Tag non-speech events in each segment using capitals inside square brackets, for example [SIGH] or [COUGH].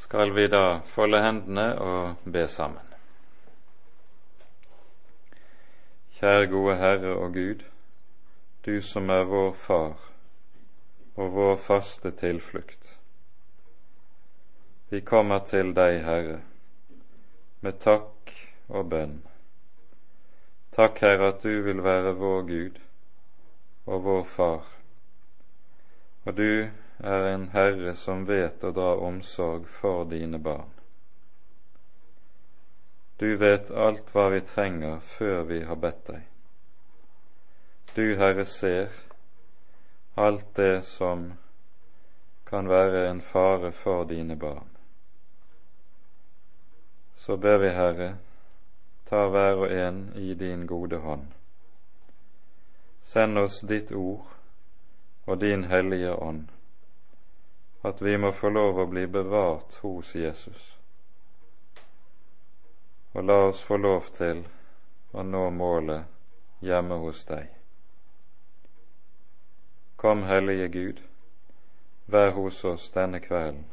skal vi da folde hendene og be sammen. Kjære gode Herre og Gud, du som er vår Far og vår faste tilflukt. Vi kommer til deg, Herre, med takk og bønn. Takk, Herre, at du vil være vår Gud og vår Far, og du er en Herre som vet å dra omsorg for dine barn. Du vet alt hva vi trenger før vi har bedt deg. Du, Herre, ser alt det som kan være en fare for dine barn. Så ber vi, Herre, ta hver og en i din gode hånd. Send oss ditt ord og din hellige ånd at vi må få lov å bli bevart hos Jesus. Og la oss få lov til å nå målet hjemme hos deg. Kom, Hellige Gud, vær hos oss denne kvelden,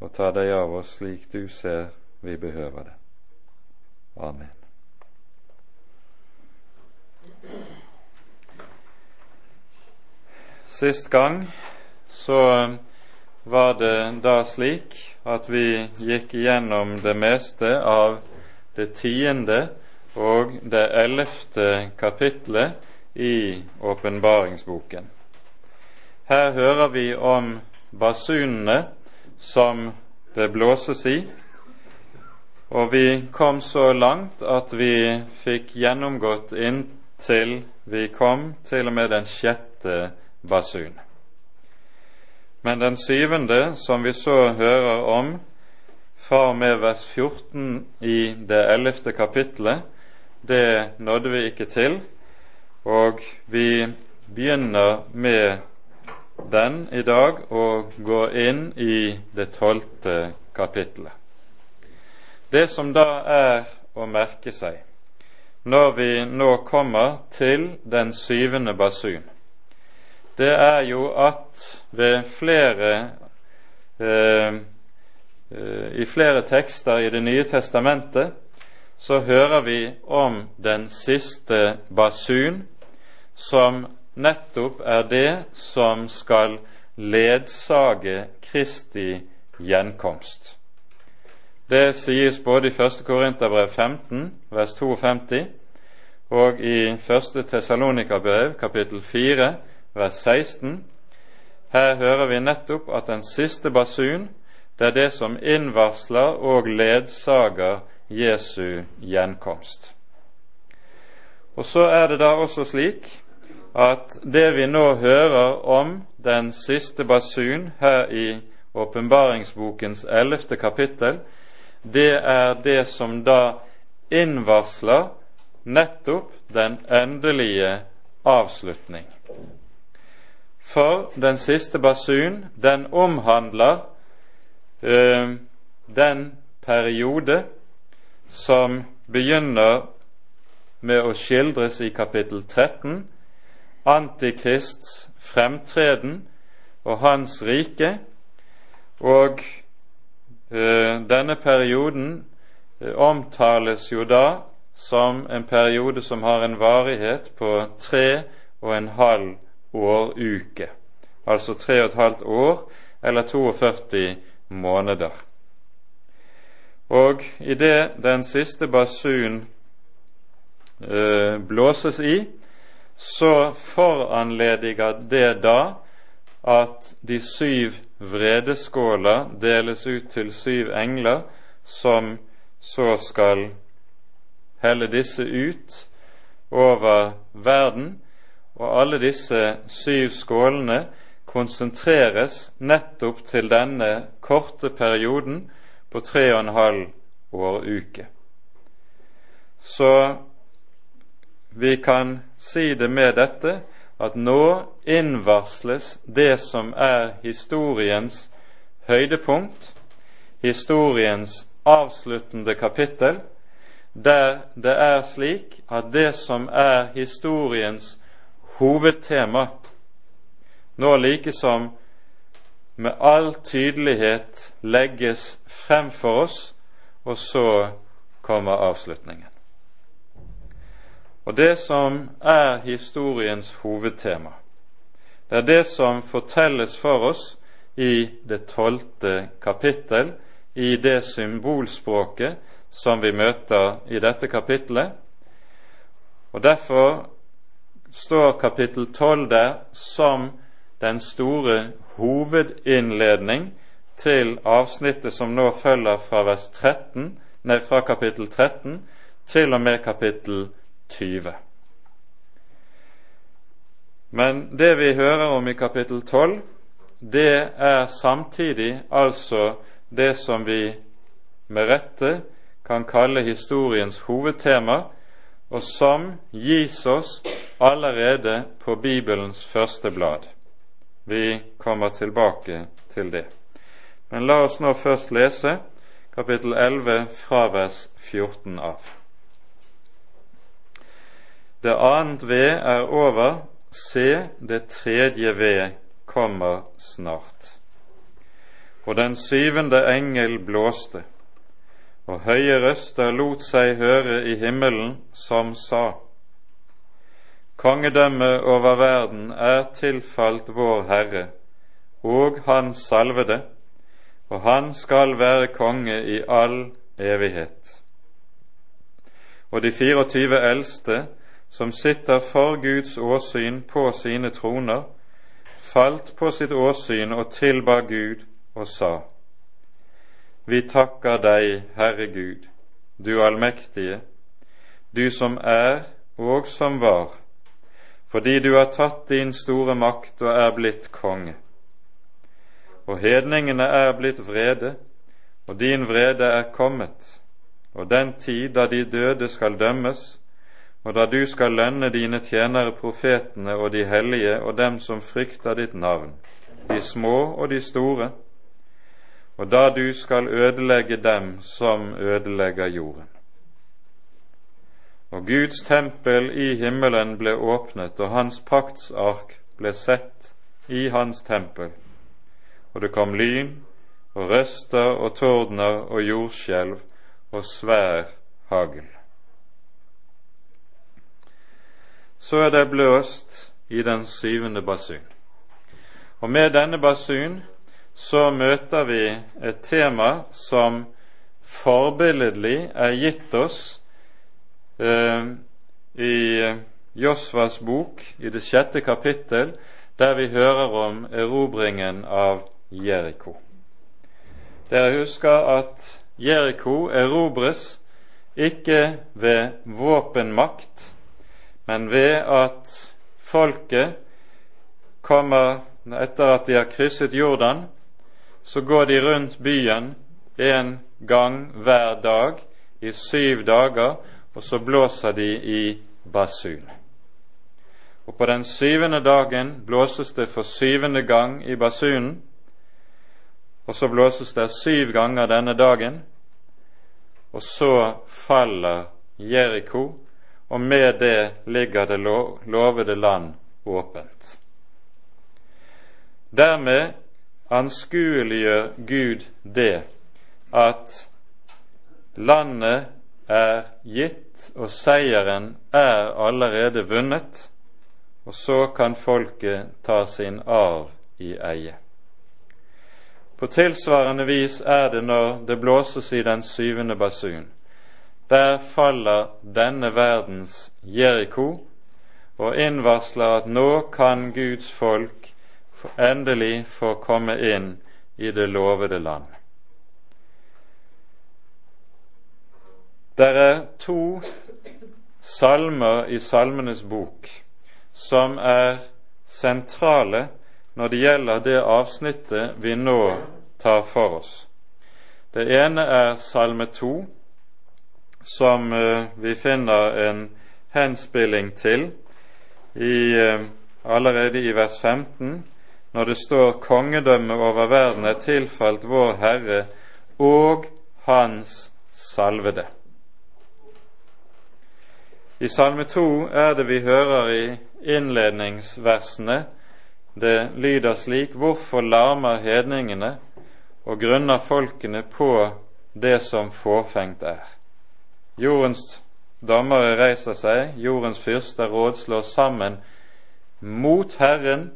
og ta deg av oss slik du ser vi behøver det. Amen. Sist gang så var det da slik at vi gikk igjennom det meste av det tiende og det ellevte kapitlet i åpenbaringsboken. Her hører vi om basunene som det blåses i, og vi kom så langt at vi fikk gjennomgått inntil vi kom til og med den sjette basun. Men den syvende, som vi så hører om fra og med vers 14 i det ellevte kapitlet, det nådde vi ikke til, og vi begynner med den i dag og går inn i det tolvte kapitlet. Det som da er å merke seg når vi nå kommer til den syvende basun, det er jo at ved flere eh, eh, I flere tekster i Det nye testamentet så hører vi om den siste basun, som nettopp er det som skal ledsage Kristi gjenkomst. Det sies både i 1. Korinterbrev 15, vers 52, og i 1. Tessalonikabrev, kapittel 4, vers 16. Her hører vi nettopp at den siste basun, det er det som innvarsler og ledsager Jesu gjenkomst. Og så er det da også slik at det vi nå hører om den siste basun her i åpenbaringsbokens ellevte kapittel, det er det som da innvarsler nettopp den endelige avslutning. For den siste basun, den omhandler eh, den periode som begynner med å skildres i kapittel 13, Antikrists fremtreden og hans rike. Og eh, denne perioden eh, omtales jo da som en periode som har en varighet på tre og en halv åruke, altså tre og et halvt år eller 42 måneder. Og idet den siste basun eh, blåses i, så foranlediger det da at de syv vredeskåler deles ut til syv engler, som så skal helle disse ut over verden og alle disse syv skålene konsentreres nettopp til denne korte perioden på tre og en halv åruke. Så vi kan si det med dette at nå innvarsles det som er historiens høydepunkt, historiens avsluttende kapittel, der det er slik at det som er historiens hovedtema nå like som med all tydelighet legges frem for oss, og så kommer avslutningen. Og det som er historiens hovedtema, det er det som fortelles for oss i det tolvte kapittel, i det symbolspråket som vi møter i dette kapittelet. Og Derfor står kapittel tolv der som den store hovedinnledning til avsnittet som nå følger fra, vers 13, nei, fra kapittel 13 til og med kapittel 20. Men det vi hører om i kapittel 12, det er samtidig altså det som vi med rette kan kalle historiens hovedtema, og som gis oss allerede på Bibelens første blad. Vi kommer tilbake til det. Men la oss nå først lese kapittel 11 fra vers 14 av. Det annet ved er over, se, det tredje ved kommer snart. Og den syvende engel blåste, og høye røster lot seg høre i himmelen, som sa:" Kongedømmet over verden er tilfalt vår Herre, og Han salvede, og Han skal være konge i all evighet. Og de 24 eldste, som sitter for Guds åsyn på sine troner, falt på sitt åsyn og tilba Gud og sa:" Vi takker deg, Herre Gud, du allmektige, du som er og som var, fordi du har tatt din store makt og er blitt konge. Og hedningene er blitt vrede, og din vrede er kommet, og den tid da de døde skal dømmes, og da du skal lønne dine tjenere profetene og de hellige og dem som frykter ditt navn, de små og de store, og da du skal ødelegge dem som ødelegger jorden. Og Guds tempel i himmelen ble åpnet, og hans paktsark ble sett i hans tempel. Og det kom lyn og røster og tordner og jordskjelv og svær hagl. Så er det blåst i den syvende basun. Og med denne basun så møter vi et tema som forbilledlig er gitt oss Eh, i Josvas bok, i det sjette kapittel, der vi hører om erobringen av Jeriko. Dere husker at Jeriko erobres ikke ved våpenmakt, men ved at folket kommer etter at de har krysset Jordan, så går de rundt byen en gang hver dag i syv dager og så blåser de i basun. Og på den syvende dagen blåses det for syvende gang i basunen, og så blåses det syv ganger denne dagen, og så faller Jeriko, og med det ligger det lovede land åpent. Dermed anskueliggjør Gud det at landet er gitt og seieren er allerede vunnet, og så kan folket ta sin arv i eie. På tilsvarende vis er det når det blåses i den syvende basun. Der faller denne verdens Jeriko og innvarsler at nå kan Guds folk endelig får komme inn i det lovede land. Det er to salmer i Salmenes bok som er sentrale når det gjelder det avsnittet vi nå tar for oss. Det ene er Salme 2, som uh, vi finner en henspilling til i, uh, allerede i vers 15, når det står 'Kongedømmet over verden er tilfalt vår Herre og Hans salvede'. I Salme 2 er det vi hører i innledningsversene det lyder slik Hvorfor larmer hedningene og grunner folkene på det som fåfengt er? Jordens dommere reiser seg, jordens fyrster rådslår sammen mot Herren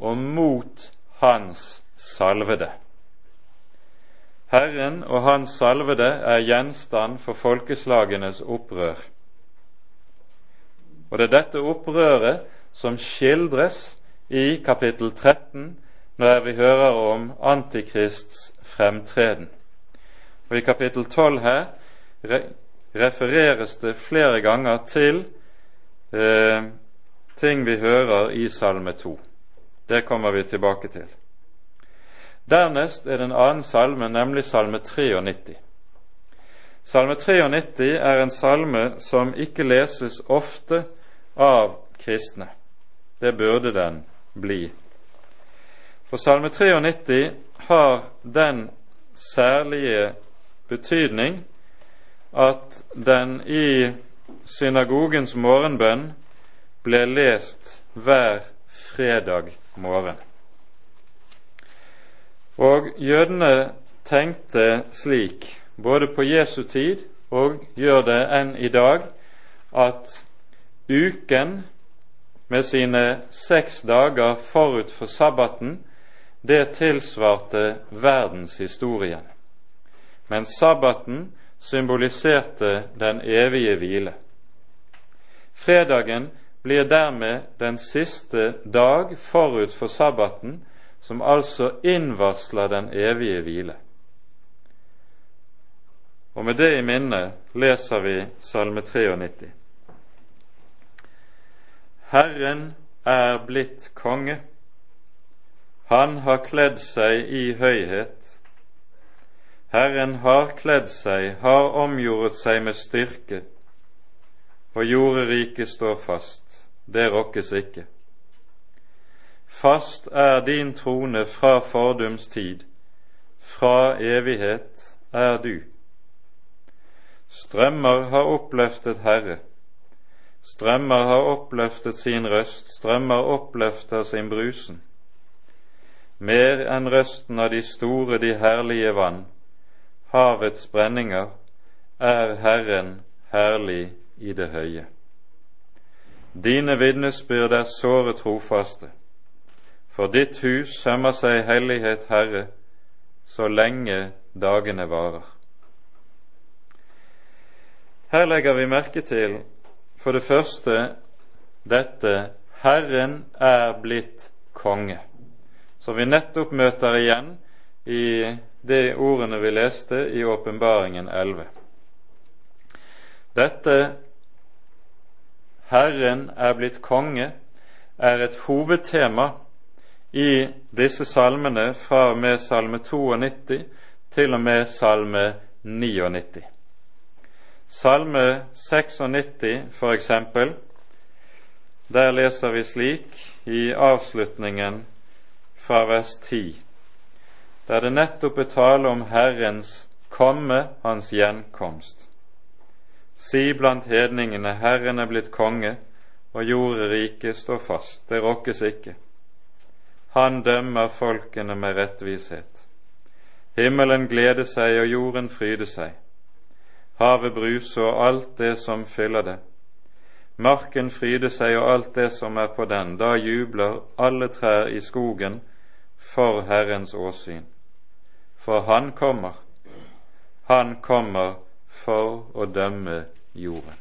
og mot Hans salvede. Herren og Hans salvede er gjenstand for folkeslagenes opprør. Og det er dette opprøret som skildres i kapittel 13 når vi hører om Antikrists fremtreden. Og I kapittel 12 her refereres det flere ganger til eh, ting vi hører i Salme 2. Det kommer vi tilbake til. Dernest er det en annen salme, nemlig salme 93. Salme 93 er en salme som ikke leses ofte av kristne. Det burde den bli. For salme 93 har den særlige betydning at den i synagogens morgenbønn ble lest hver fredag morgen. Og jødene tenkte slik, både på Jesu tid og gjør det enn i dag, at uken med sine seks dager forut for sabbaten, det tilsvarte verdenshistorien. Men sabbaten symboliserte den evige hvile. Fredagen blir dermed den siste dag forut for sabbaten, som altså innvarsler den evige hvile. Og med det i minne leser vi Salme 93. Herren er blitt konge. Han har kledd seg i høyhet. Herren har kledd seg, har omgjort seg med styrke, og jorderiket står fast det rokkes ikke. Fast er din trone fra fordums tid, fra evighet er du. Strømmer har oppløftet Herre, strømmer har oppløftet sin røst, strømmer oppløfter sin brusen. Mer enn røsten av de store, de herlige vann, havets brenninger, er Herren herlig i det høye. Dine vitnesbyrd er såre trofaste. For ditt hus sømmer seg hellighet, Herre, så lenge dagene varer. Her legger vi merke til for det første dette Herren er blitt konge, som vi nettopp møter igjen i de ordene vi leste i Åpenbaringen 11. Dette Herren er blitt konge, er et hovedtema i disse salmene fra og med salme 92 til og med salme 99. Salme 96, for eksempel, der leser vi slik i avslutningen fra vers 10, der det nettopp er tale om Herrens komme, Hans gjenkomst. Si blant hedningene, Herren er blitt konge, og jordet riket står fast, det rokkes ikke. Han dømmer folkene med rettvishet. Himmelen gleder seg og jorden fryder seg. Havet bruser og alt det som fyller det. Marken fryder seg og alt det som er på den. Da jubler alle trær i skogen for Herrens åsyn. For Han kommer, Han kommer for å dømme jorden.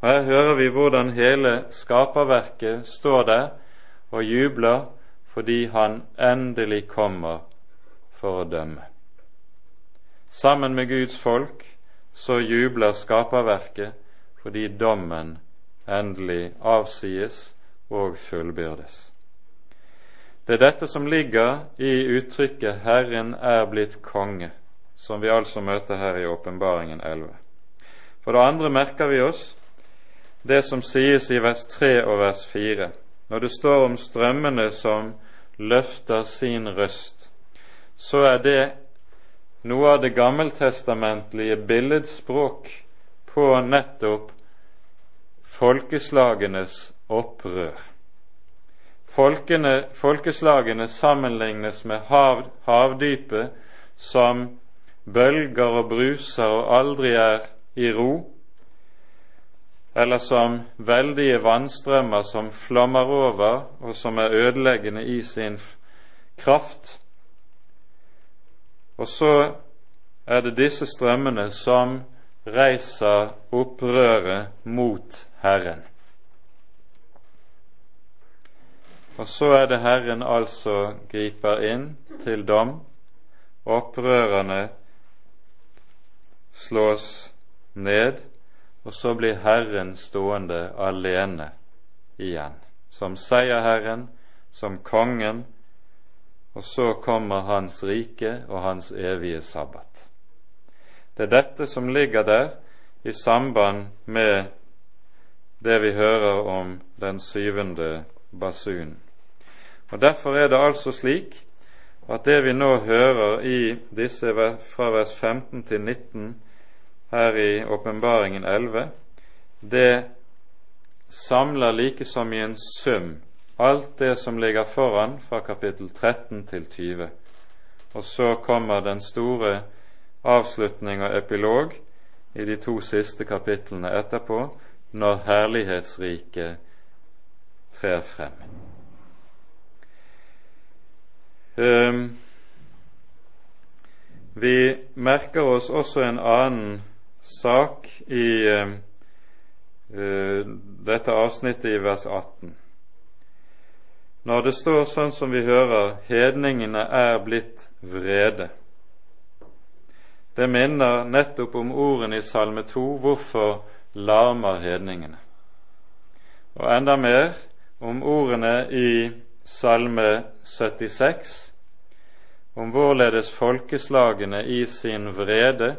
Og Her hører vi hvordan hele skaperverket står der og jubler fordi han endelig kommer for å dømme. Sammen med Guds folk så jubler skaperverket fordi dommen endelig avsies og fullbyrdes. Det er dette som ligger i uttrykket 'Herren er blitt konge', som vi altså møter her i Åpenbaringen 11. For det andre merker vi oss det som sies i vers 3 og vers 4, når det står om strømmene som løfter sin røst, så er det noe av det gammeltestamentlige billedspråk på nettopp folkeslagenes opprør. Folkene, folkeslagene sammenlignes med hav, havdypet som bølger og bruser og aldri er i ro, eller som veldige vannstrømmer som flommer over og som er ødeleggende i sin kraft. Og så er det disse strømmene som reiser opprøret mot Herren. Og så er det Herren altså griper inn til dom. Opprørerne slås ned, og så blir Herren stående alene igjen, som seierherren, som kongen, og så kommer Hans rike og Hans evige sabbat. Det er dette som ligger der i samband med det vi hører om den syvende basunen. Og Derfor er det altså slik at det vi nå hører i disse fra vers 15 til 19 her i Åpenbaringen 11, det samler like som i en sum alt det som ligger foran fra kapittel 13 til 20. Og så kommer den store avslutning og epilog i de to siste kapitlene etterpå, når herlighetsriket trer frem. Um, vi merker oss også en annen sak i uh, dette avsnittet i vers 18. Når det står sånn som vi hører, hedningene er blitt vrede. Det minner nettopp om ordene i Salme 2 hvorfor larmer hedningene. Og enda mer om ordene i Salme 76, om hvorledes folkeslagene i sin vrede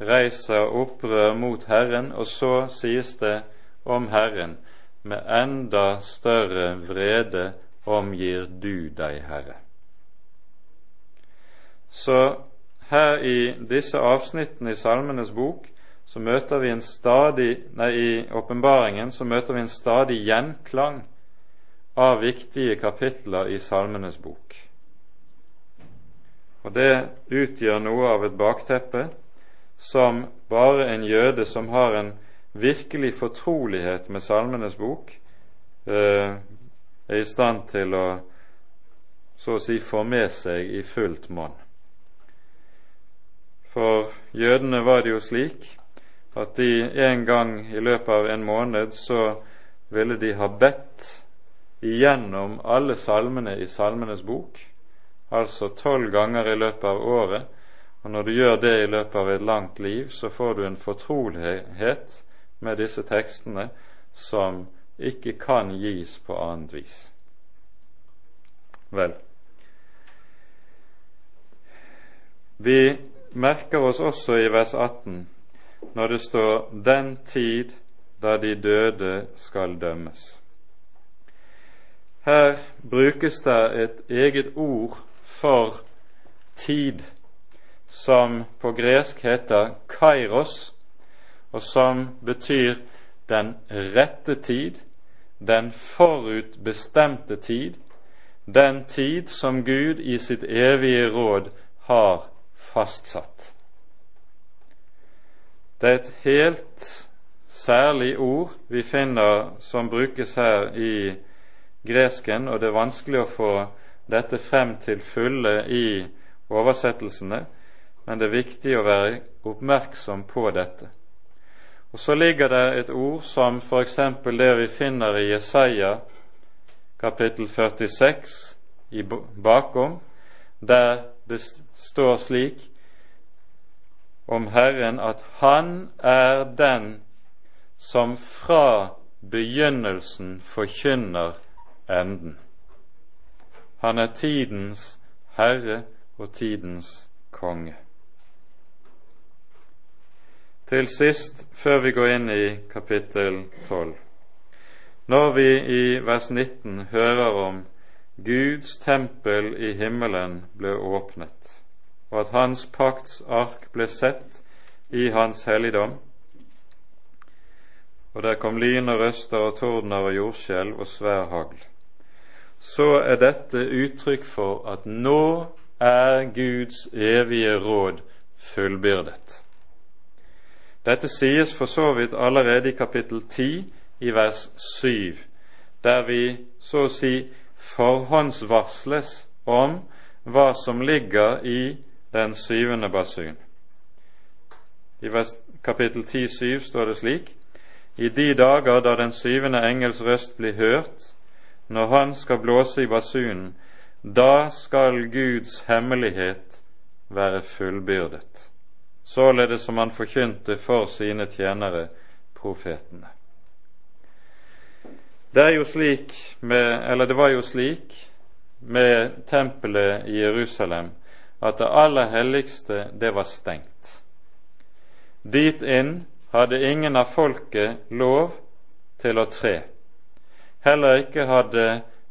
reiser opprør mot Herren, og så sies det om Herren med enda større vrede omgir du deg, Herre. Så her i disse avsnittene i Salmenes bok så møter vi en stadig, nei, i åpenbaringen så møter vi en stadig gjenklang av viktige kapitler i Salmenes bok. Og Det utgjør noe av et bakteppe som bare en jøde som har en virkelig fortrolighet med Salmenes bok, eh, er i stand til å så å si få med seg i fullt monn. For jødene var det jo slik at de en gang i løpet av en måned så ville de ha bedt igjennom alle salmene i Salmenes bok, altså tolv ganger i løpet av året. Og når du gjør det i løpet av et langt liv, så får du en fortrolighet med disse tekstene som ikke kan gis på annet vis. Vel, vi merker oss også i vers 18 når det står 'den tid da de døde skal dømmes'. Her brukes det et eget ord for tid, som på gresk heter kairos, og som betyr den rette tid, den forutbestemte tid, den tid som Gud i sitt evige råd har fastsatt. Det er et helt særlig ord vi finner som brukes her i gresken, og det er vanskelig å få dette frem til fulle i oversettelsene, men det er viktig å være oppmerksom på dette. Og Så ligger det et ord som f.eks. det vi finner i Jesaja kapittel 46 i bakom, der det står slik om Herren at Han er den som fra begynnelsen forkynner enden. Han er tidens herre og tidens konge. Til sist, før vi går inn i kapittel 12, når vi i vers 19 hører om Guds tempel i himmelen ble åpnet, og at Hans pakts ark ble sett i Hans helligdom, og der kom lyn og røster og tordener og jordskjelv og svær hagl. så er dette uttrykk for at nå er Guds evige råd fullbyrdet. Dette sies for så vidt allerede i kapittel 10 i vers 7, der vi så å si forhåndsvarsles om hva som ligger i den syvende basun. I vers, kapittel 10, 7 står det slik I de dager da den syvende engels røst blir hørt, når han skal blåse i basunen, da skal Guds hemmelighet være fullbyrdet, således som han forkynte for sine tjenere, profetene. Det med, det var jo slik med tempelet i Jerusalem at det aller helligste, det var stengt. Dit inn hadde ingen av folket lov til å tre. Heller ikke hadde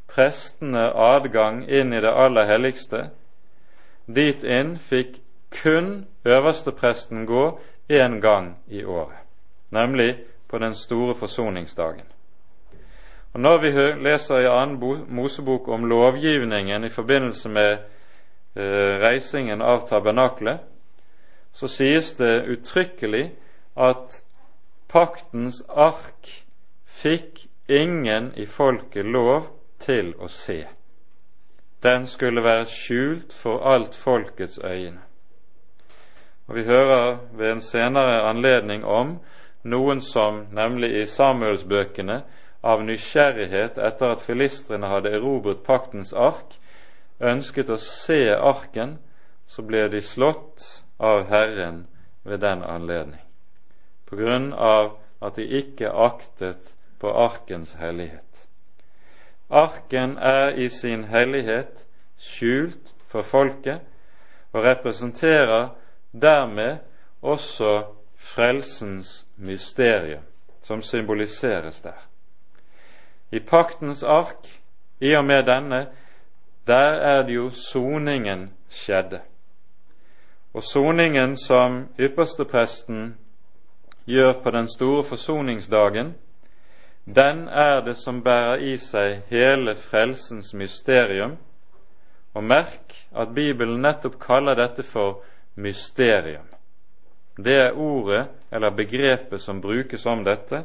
prestene adgang inn i det aller helligste. Dit inn fikk kun øverstepresten gå én gang i året, nemlig på den store forsoningsdagen. Og Når vi leser i annen Mosebok om lovgivningen i forbindelse med eh, reisingen av tabernaklet, så sies det uttrykkelig at paktens ark fikk ingen i folket lov til å se. Den skulle være skjult for alt folkets øyne. Og Vi hører ved en senere anledning om noen som, nemlig i Samuelsbøkene, av nysgjerrighet etter at filistrene hadde erobret paktens ark, ønsket å se arken, så ble de slått av Herren ved den anledning, på grunn av at de ikke aktet på arkens hellighet. Arken er i sin hellighet skjult for folket og representerer dermed også frelsens mysterium, som symboliseres der. I paktens ark, i og med denne, der er det jo soningen skjedde. Og soningen som ypperstepresten gjør på den store forsoningsdagen, den er det som bærer i seg hele frelsens mysterium. Og merk at Bibelen nettopp kaller dette for mysterium. Det er ordet, eller begrepet, som brukes om dette.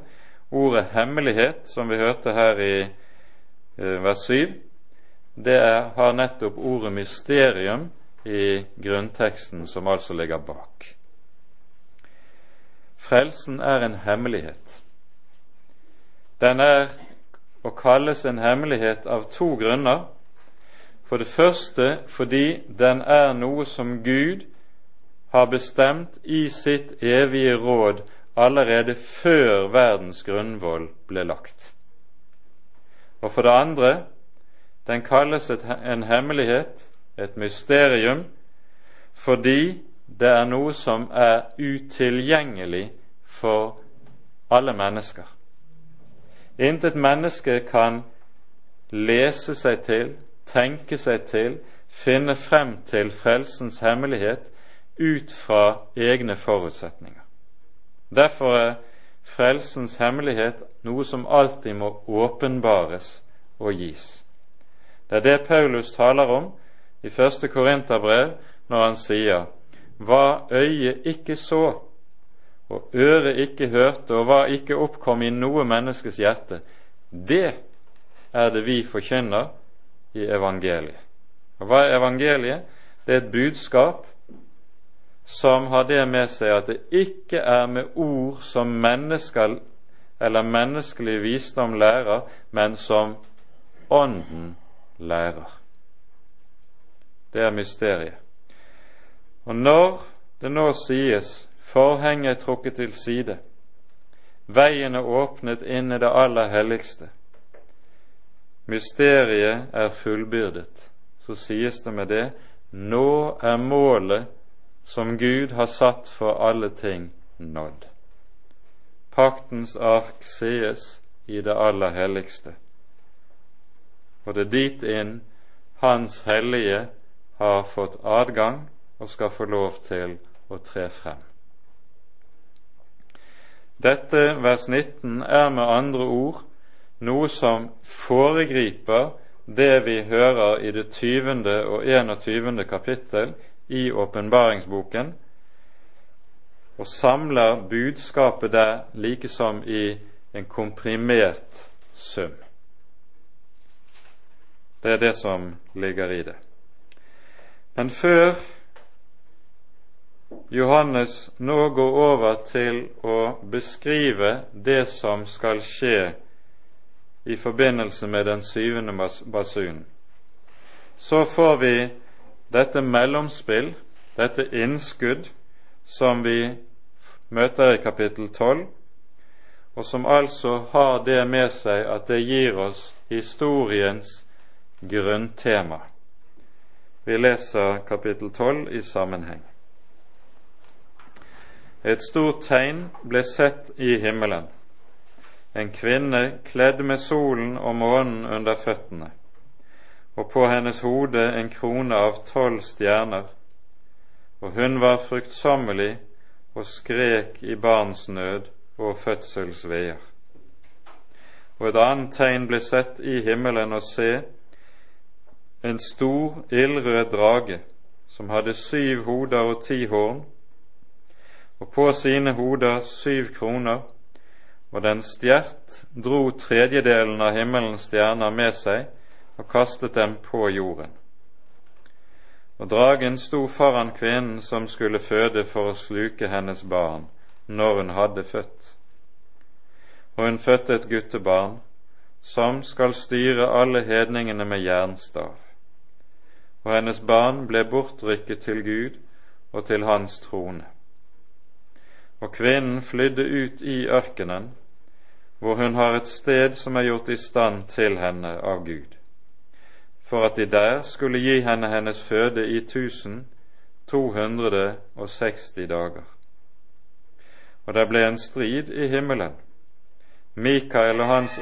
Ordet hemmelighet, som vi hørte her i eh, vers 7, det er, har nettopp ordet mysterium i grunnteksten som altså ligger bak. Frelsen er en hemmelighet. Den er å kalles en hemmelighet av to grunner. For det første fordi den er noe som Gud har bestemt i sitt evige råd allerede før verdens grunnvoll ble lagt. Og for det andre den kalles et, en hemmelighet, et mysterium, fordi det er noe som er utilgjengelig for alle mennesker. Intet menneske kan lese seg til, tenke seg til, finne frem til frelsens hemmelighet ut fra egne forutsetninger. Derfor er frelsens hemmelighet noe som alltid må åpenbares og gis. Det er det Paulus taler om i første Korinterbrev når han sier hva øyet ikke så, og øret ikke hørte, og hva ikke oppkom i noe menneskes hjerte, det er det vi forkynner i evangeliet. Og Hva er evangeliet? Det er et budskap som har det med seg at det ikke er med ord som mennesker eller menneskelig visdom lærer, men som Ånden lærer. Det er mysteriet. Og når det nå sies Forhenget er trukket til side. Veien er åpnet inn i det aller helligste. Mysteriet er fullbyrdet. Så sies det med det nå er målet som Gud har satt for alle ting, nådd. Paktens ark sees i det aller helligste, og det er dit inn Hans hellige har fått adgang og skal få lov til å tre frem. Dette vers 19 er med andre ord noe som foregriper det vi hører i det 20. og 21. kapittel i åpenbaringsboken, og samler budskapet der like som i en komprimert sum. Det er det som ligger i det. Men før Johannes nå går over til å beskrive det som skal skje i forbindelse med den syvende basunen, så får vi dette mellomspill, dette innskudd, som vi møter i kapittel 12, og som altså har det med seg at det gir oss historiens grunntema. Vi leser kapittel 12 i sammenheng. Et stort tegn ble sett i himmelen. En kvinne kledd med solen og månen under føttene, og på hennes hode en krone av tolv stjerner. Og hun var fruktsommelig og skrek i barnsnød og fødselsveier. Og et annet tegn ble sett i himmelen å se en stor, ildrød drage som hadde syv hoder og ti horn, og på sine hoder syv kroner, og den stjert dro tredjedelen av himmelens stjerner med seg og kastet dem på jorden. Og dragen sto foran kvinnen som skulle føde for å sluke hennes barn når hun hadde født. Og hun fødte et guttebarn som skal styre alle hedningene med jernstav og hennes barn ble bortrykket til Gud og til hans trone. Og kvinnen flydde ut i ørkenen, hvor hun har et sted som er gjort i stand til henne av Gud, for at de der skulle gi henne hennes føde i 1260 dager. Og det ble en strid i himmelen. Mikael og hans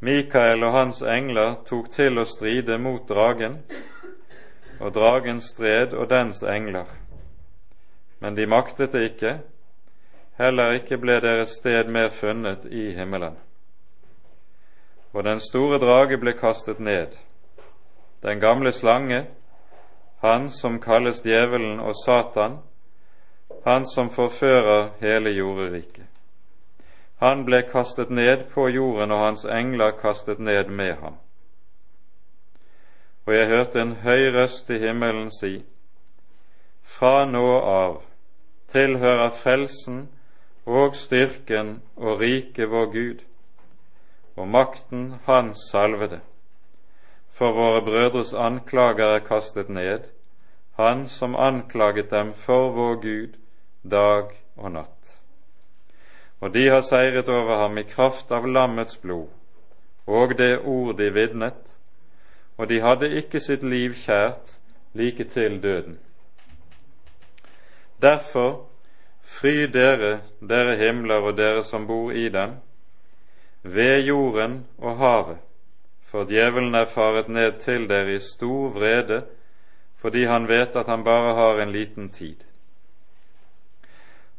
Mikael og hans engler tok til å stride mot dragen, og dragen stred og dens engler. Men de maktet det ikke, heller ikke ble deres sted mer funnet i himmelen. Og den store drage ble kastet ned, den gamle slange, han som kalles djevelen og Satan, han som forfører hele jorderiket. Han ble kastet ned på jorden, og hans engler kastet ned med ham. Og jeg hørte en høy røst i himmelen si:" Fra nå av tilhører frelsen og styrken og riket vår Gud, og makten Hans salvede. For våre brødres anklager er kastet ned, Han som anklaget dem for vår Gud dag og natt og de har seiret over ham i kraft av lammets blod og det ord de vitnet, og de hadde ikke sitt liv kjært like til døden. Derfor, fry dere, dere himler og dere som bor i dem, ved jorden og havet, for djevelen er faret ned til dere i stor vrede, fordi han vet at han bare har en liten tid.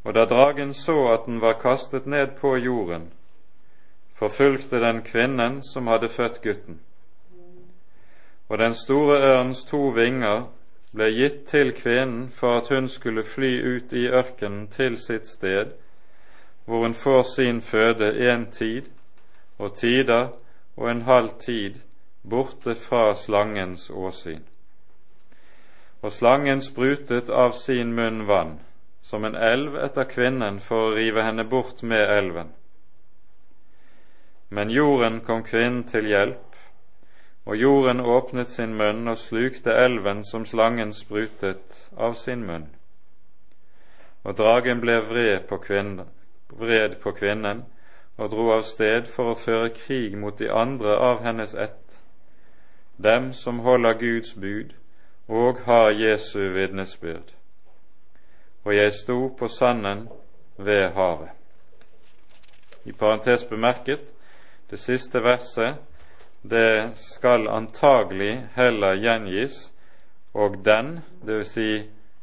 Og da dragen så at den var kastet ned på jorden, forfulgte den kvinnen som hadde født gutten. Og den store ørns to vinger ble gitt til kvinnen for at hun skulle fly ut i ørkenen til sitt sted, hvor hun får sin føde en tid og tider og en halv tid borte fra slangens åsyn. Og slangen sprutet av sin munn vann, som en elv etter kvinnen for å rive henne bort med elven. Men jorden kom kvinnen til hjelp, og jorden åpnet sin munn og slukte elven som slangen sprutet av sin munn. Og dragen ble vred på kvinnen, vred på kvinnen og dro av sted for å føre krig mot de andre av hennes ett, dem som holder Guds bud og har Jesu vitnesbyrd og jeg sto på sanden ved havet. I parentes bemerket, det siste verset, det skal antagelig heller gjengis, og den, dvs. Si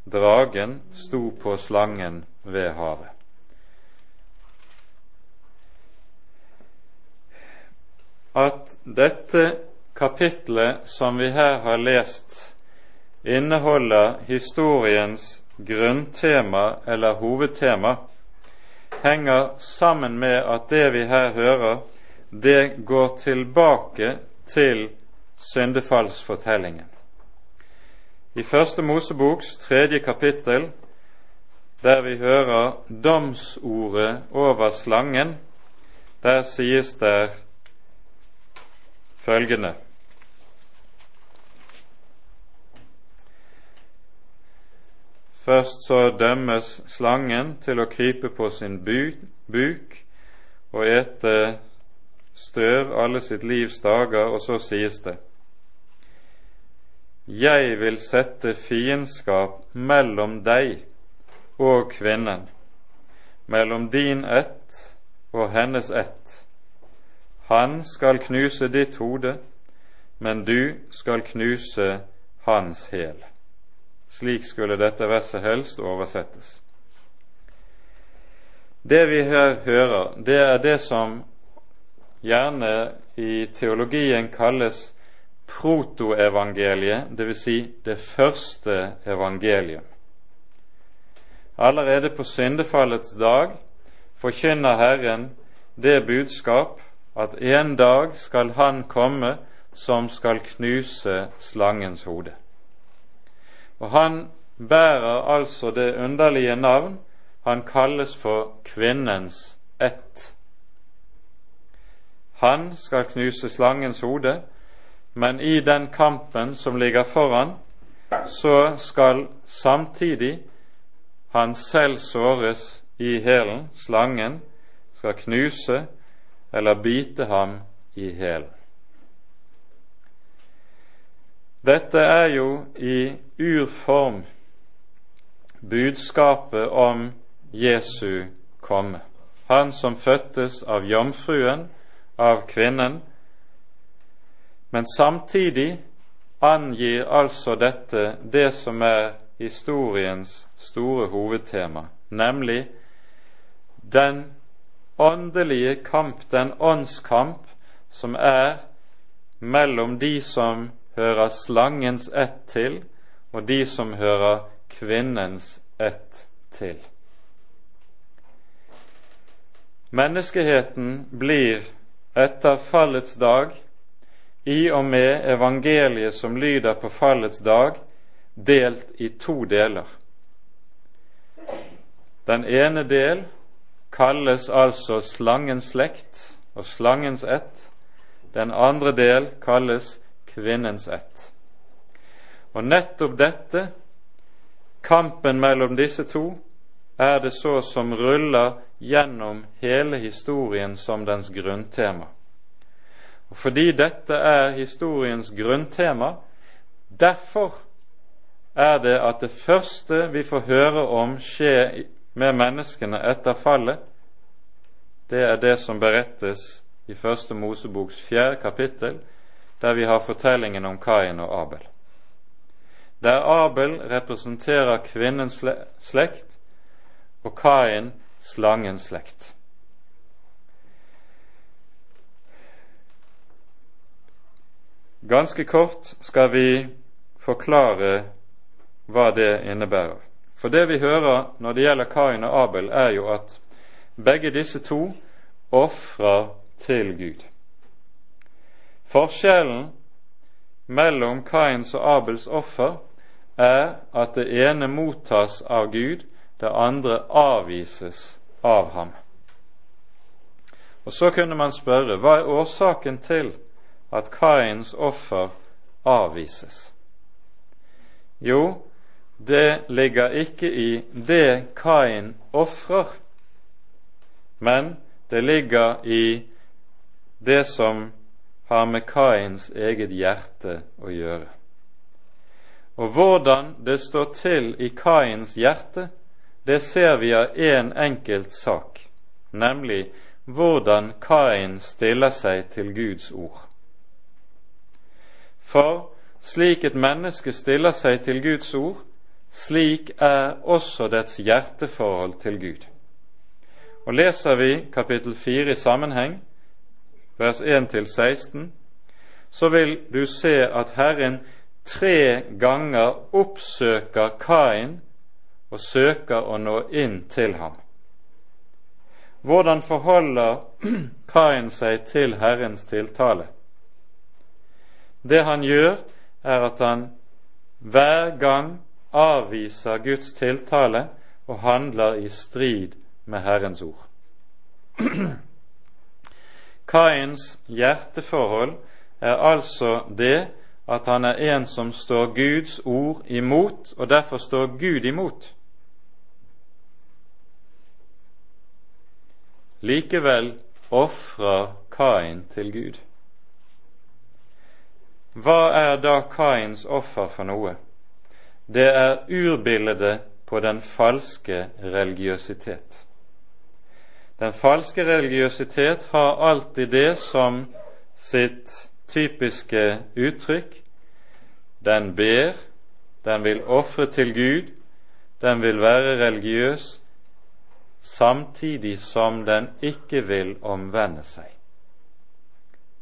dragen, sto på slangen ved havet. At dette kapitlet som vi her har lest, inneholder historiens grunntema eller hovedtema, henger sammen med at det vi her hører, det går tilbake til syndefallsfortellingen. I Første Moseboks tredje kapittel, der vi hører domsordet over slangen, der sies det følgende Først så dømmes slangen til å krype på sin buk og ete støv alle sitt livs dager, og så sies det Jeg vil sette fiendskap mellom deg og kvinnen, mellom din ett og hennes ett. Han skal knuse ditt hode, men du skal knuse hans hæl. Slik skulle dette verset helst oversettes. Det vi her hører, det er det som gjerne i teologien kalles protoevangeliet, dvs. Si det første evangelium. Allerede på syndefallets dag forkynner Herren det budskap at en dag skal Han komme som skal knuse slangens hode. Og han bærer altså det underlige navn han kalles for kvinnens ett. Han skal knuse slangens hode, men i den kampen som ligger foran, så skal samtidig han selv såres i hælen. Slangen skal knuse eller bite ham i hælen. Dette er jo i urform budskapet om Jesu komme. Han som fødtes av jomfruen, av kvinnen. Men samtidig angir altså dette det som er historiens store hovedtema, nemlig den åndelige kamp, den åndskamp, som er mellom de som hører slangens ett til, og de som hører kvinnens ett til. Menneskeheten blir etter fallets dag, i og med evangeliet som lyder på fallets dag, delt i to deler. Den ene del kalles altså slangens slekt og slangens ett. Den andre del kalles kvinnens ett. Og nettopp dette, kampen mellom disse to, er det så som ruller gjennom hele historien som dens grunntema. Og Fordi dette er historiens grunntema, derfor er det at det første vi får høre om skje med menneskene etter fallet, det er det som berettes i Første Moseboks fjerde kapittel, der vi har fortellingen om Kain og Abel. Der Abel representerer kvinnens slekt og Kain slangens slekt. Ganske kort skal vi forklare hva det innebærer. For det vi hører når det gjelder Kain og Abel, er jo at begge disse to ofrer til Gud. Forskjellen mellom Kains og Abels offer er at det ene mottas av Gud, det andre avvises av ham. Og Så kunne man spørre hva er årsaken til at Kains offer avvises? Jo, det ligger ikke i det Kain ofrer, men det ligger i det som har med Kains eget hjerte å gjøre. Og hvordan det står til i Kains hjerte, det ser vi av én en enkelt sak, nemlig hvordan Kain stiller seg til Guds ord. For slik et menneske stiller seg til Guds ord, slik er også dets hjerteforhold til Gud. Og Leser vi kapittel 4 i sammenheng, vers 1-16, så vil du se at Herren tre ganger oppsøker Kain og søker å nå inn til ham. Hvordan forholder Kain seg til Herrens tiltale? Det han gjør, er at han hver gang avviser Guds tiltale og handler i strid med Herrens ord. [CLEARS THROAT] Kains hjerteforhold er altså det at han er en som står Guds ord imot, og derfor står Gud imot. Likevel ofrer Kain til Gud. Hva er da Kains offer for noe? Det er urbildet på den falske religiøsitet. Den falske religiøsitet har alltid det som sitt typiske uttrykk. Den ber, den vil ofre til Gud, den vil være religiøs, samtidig som den ikke vil omvende seg.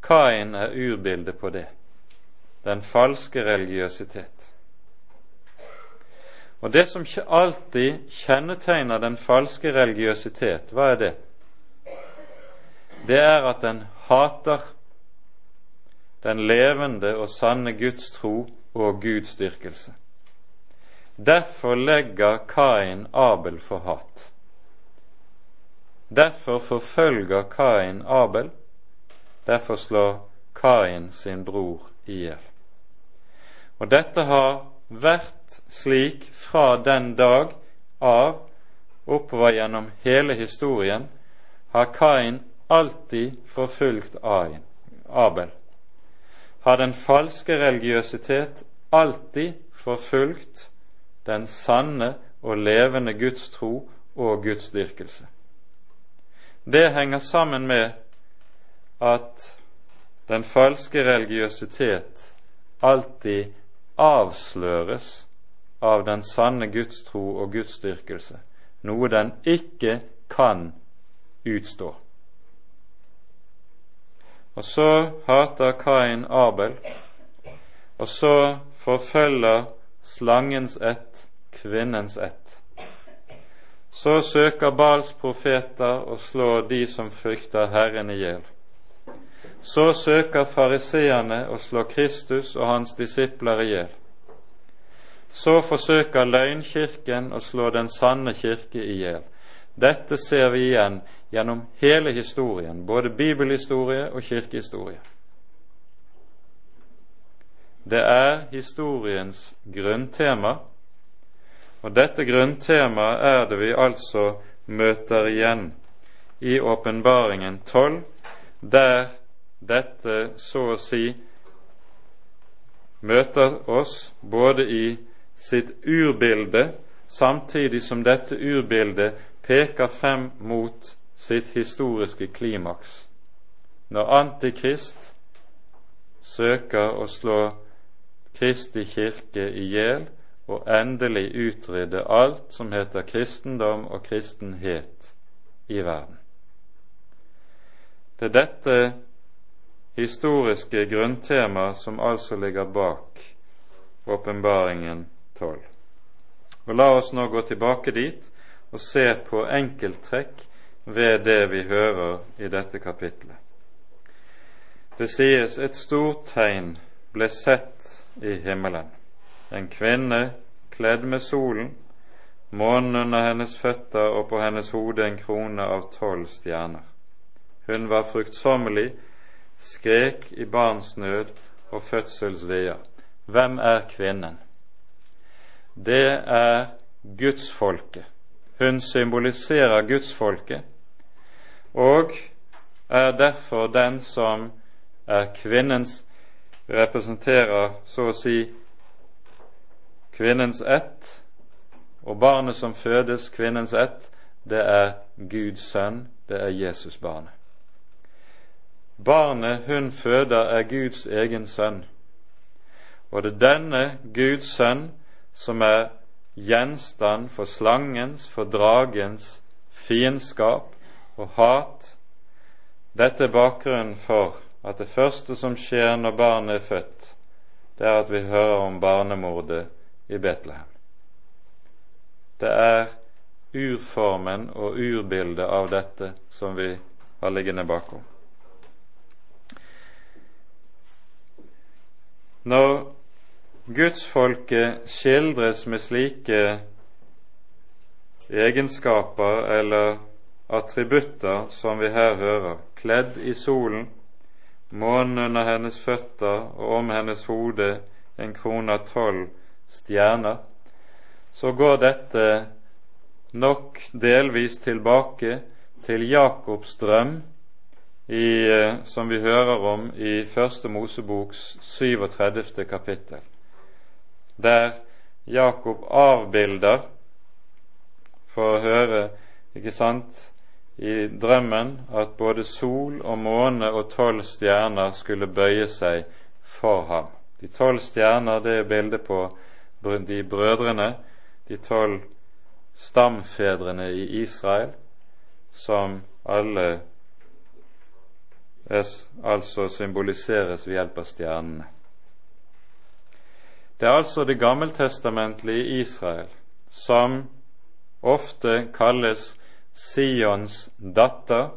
Kain er urbildet på det, den falske religiøsitet. Og Det som alltid kjennetegner den falske religiøsitet, hva er det? Det er at den hater den levende og sanne Guds tro og Guds dyrkelse. Derfor legger Kain Abel for hat. Derfor forfølger Kain Abel. Derfor slår Kain sin bror i hjel. Og dette har vært slik fra den dag av oppover gjennom hele historien, har Kain alltid forfulgt Abel. Har den falske religiøsitet alltid forfulgt den sanne og levende Guds tro og Guds dyrkelse. Det henger sammen med at den falske religiøsitet alltid avsløres av den sanne Guds tro og Guds styrkelse, noe den ikke kan utstå. Og så hater Kain Abel, og så forfølger slangens ett kvinnens ett. Så søker Bals profeter å slå de som frykter Herren i hjel. Så søker fariseerne å slå Kristus og hans disipler i hjel. Så forsøker løgnkirken å slå den sanne kirke i hjel. Dette ser vi igjen gjennom hele historien, både bibelhistorie og kirkehistorie. Det er historiens grunntema, og dette grunntemaet er det vi altså møter igjen i Åpenbaringen 12, der dette så å si møter oss både i sitt urbilde, samtidig som dette urbildet peker frem mot sitt historiske klimaks, når Antikrist søker å slå Kristi kirke i hjel og endelig utrydde alt som heter kristendom og kristenhet i verden. Det er dette historiske grunntema som altså ligger bak åpenbaringen 12. Og La oss nå gå tilbake dit og se på enkelttrekk ved det vi hører i dette kapitlet. Det sies et stort tegn ble sett i himmelen. En kvinne kledd med solen, månen under hennes føtter og på hennes hode en krone av tolv stjerner. Hun var fruktsommelig skrek i barnsnød og fødselsveier. Hvem er kvinnen? Det er gudsfolket. Hun symboliserer gudsfolket og er derfor den som er kvinnens representerer så å si kvinnens ett, og barnet som fødes, kvinnens ett, det er Guds sønn, det er Jesusbarnet. Barnet hun føder, er Guds egen sønn. Og det er denne Guds sønn som er gjenstand for slangens, for dragens fiendskap og hat, Dette er bakgrunnen for at det første som skjer når barnet er født, det er at vi hører om barnemordet i Betlehem. Det er urformen og urbildet av dette som vi har liggende bakom. Når gudsfolket skildres med slike egenskaper eller attributter som vi her hører, kledd i solen, månen under hennes føtter og om hennes hode en krone av tolv stjerner, så går dette nok delvis tilbake til Jakobs drøm i, eh, som vi hører om i Første Moseboks 37. kapittel, der Jakob avbilder, for å høre, ikke sant, i drømmen at både sol og måne og tolv stjerner skulle bøye seg for ham. De tolv stjerner det er bildet på de brødrene, de tolv stamfedrene i Israel, som alle altså symboliseres ved hjelp av stjernene. Det er altså det gammeltestamentlige Israel som ofte kalles Sions datter,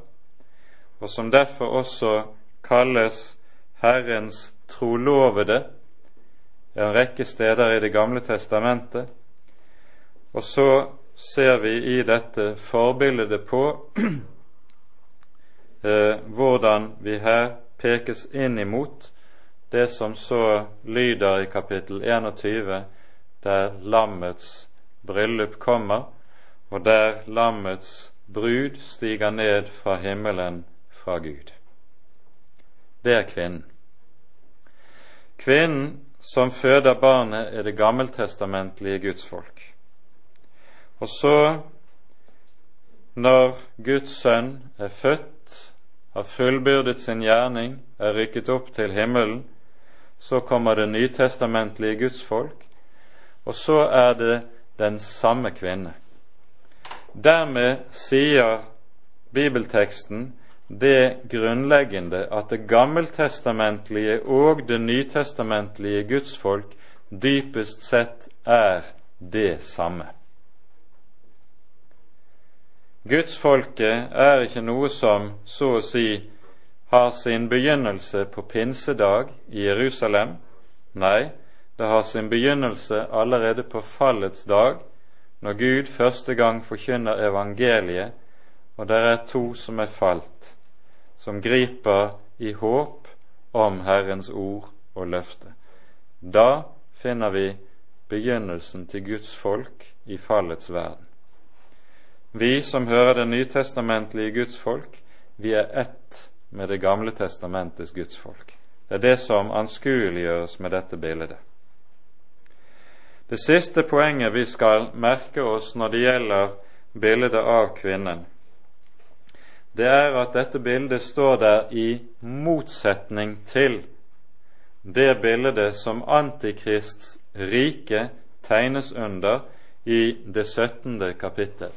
og som derfor også kalles Herrens trolovede en rekke steder i Det gamle testamentet. Og så ser vi i dette forbildet på eh, hvordan vi her pekes inn imot det som så lyder i kapittel 21, der lammets bryllup kommer, og der lammets brud stiger ned fra himmelen fra Gud. Det er kvinnen. Kvinnen som føder barnet, er det gammeltestamentlige gudsfolk. Og så, når Guds sønn er født, har fullbyrdet sin gjerning, er rykket opp til himmelen, så kommer det nytestamentlige gudsfolk, og så er det den samme kvinne. Dermed sier bibelteksten det grunnleggende at det gammeltestamentlige og det nytestamentlige gudsfolk dypest sett er det samme. Gudsfolket er ikke noe som så å si har sin begynnelse på pinsedag i Jerusalem. Nei, det har sin begynnelse allerede på fallets dag, når Gud første gang forkynner evangeliet, og det er to som er falt, som griper i håp om Herrens ord og løfte. Da finner vi begynnelsen til Guds folk i fallets verden. Vi som hører det nytestamentlige Guds folk, vi er ett med Det gamle testamentets Guds folk. Det er det som anskueliggjøres med dette bildet. Det siste poenget vi skal merke oss når det gjelder bildet av kvinnen, det er at dette bildet står der i motsetning til det bildet som Antikrists rike tegnes under i det 17. kapittel.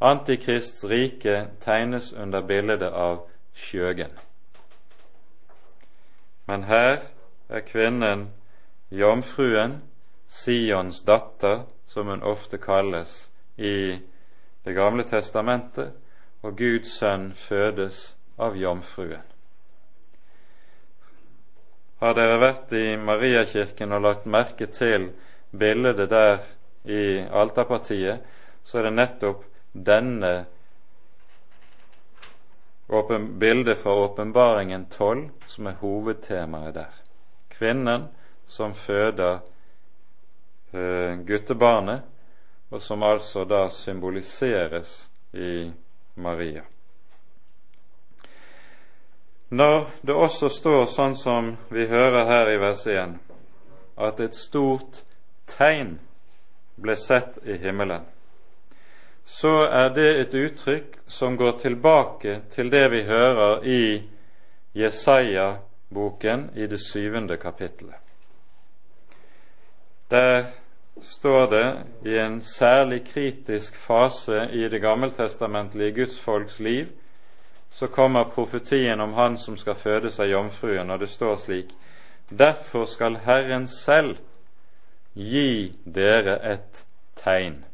Antikrists rike tegnes under bildet av skjøgen. Men her er kvinnen jomfruen, Sions datter, som hun ofte kalles i Det gamle testamentet, og Guds sønn fødes av jomfruen. Har dere vært i Mariakirken og lagt merke til bildet der i alterpartiet, så er det nettopp denne bildet fra åpenbaringen 12 som er hovedtemaet der. Kvinnen som føder uh, guttebarnet, og som altså da symboliseres i Maria. Når det også står sånn som vi hører her i vers 1, at et stort tegn ble sett i himmelen, så er det et uttrykk som går tilbake til det vi hører i Jesaja-boken i det syvende kapittelet. Der står det i en særlig kritisk fase i det gammeltestamentlige gudsfolks liv så kommer profetien om han som skal fødes av jomfruen, og det står slik Derfor skal Herren selv gi dere et tegn.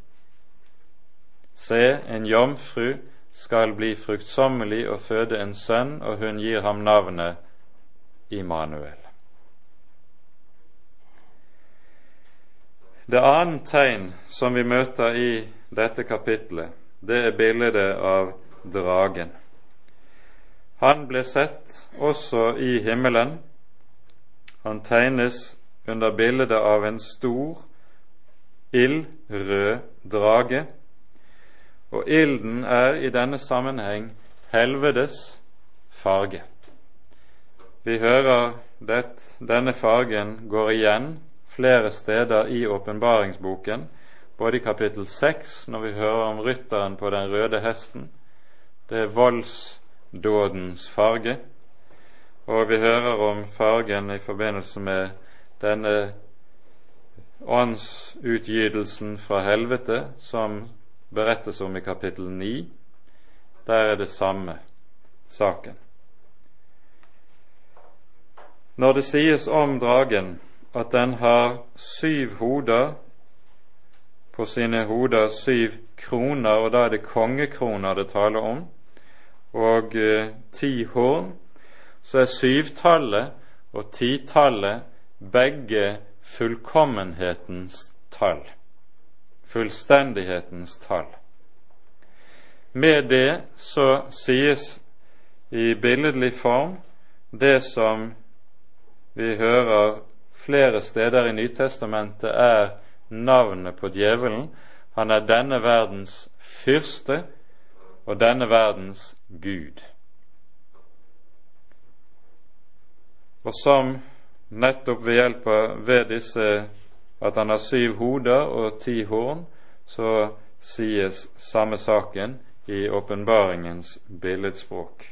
Se, en jomfru skal bli fruktsommelig og føde en sønn, og hun gir ham navnet Immanuel. Det annet tegn som vi møter i dette kapitlet, det er bildet av dragen. Han ble sett også i himmelen. Han tegnes under bildet av en stor, ildrød drage, og ilden er i denne sammenheng helvedes farge. Vi hører at denne fargen går igjen flere steder i åpenbaringsboken, både i kapittel 6, når vi hører om rytteren på den røde hesten, det er voldsdådens farge, og vi hører om fargen i forbindelse med denne åndsutgytelsen fra helvete som berettes om i kapittel 9. Der er det samme saken. Når det sies om dragen at den har syv hoder, på sine hoder syv kroner, og da er det kongekroner det taler om, og eh, ti horn, så er syvtallet og titallet begge fullkommenhetens tall, fullstendighetens tall. Med det så sies i billedlig form det som vi hører flere steder i Nytestamentet er navnet på djevelen. Han er denne verdens fyrste og denne verdens gud. Og som nettopp ved hjelp av ved disse at han har syv hoder og ti horn, så sies samme saken i åpenbaringens billedspråk.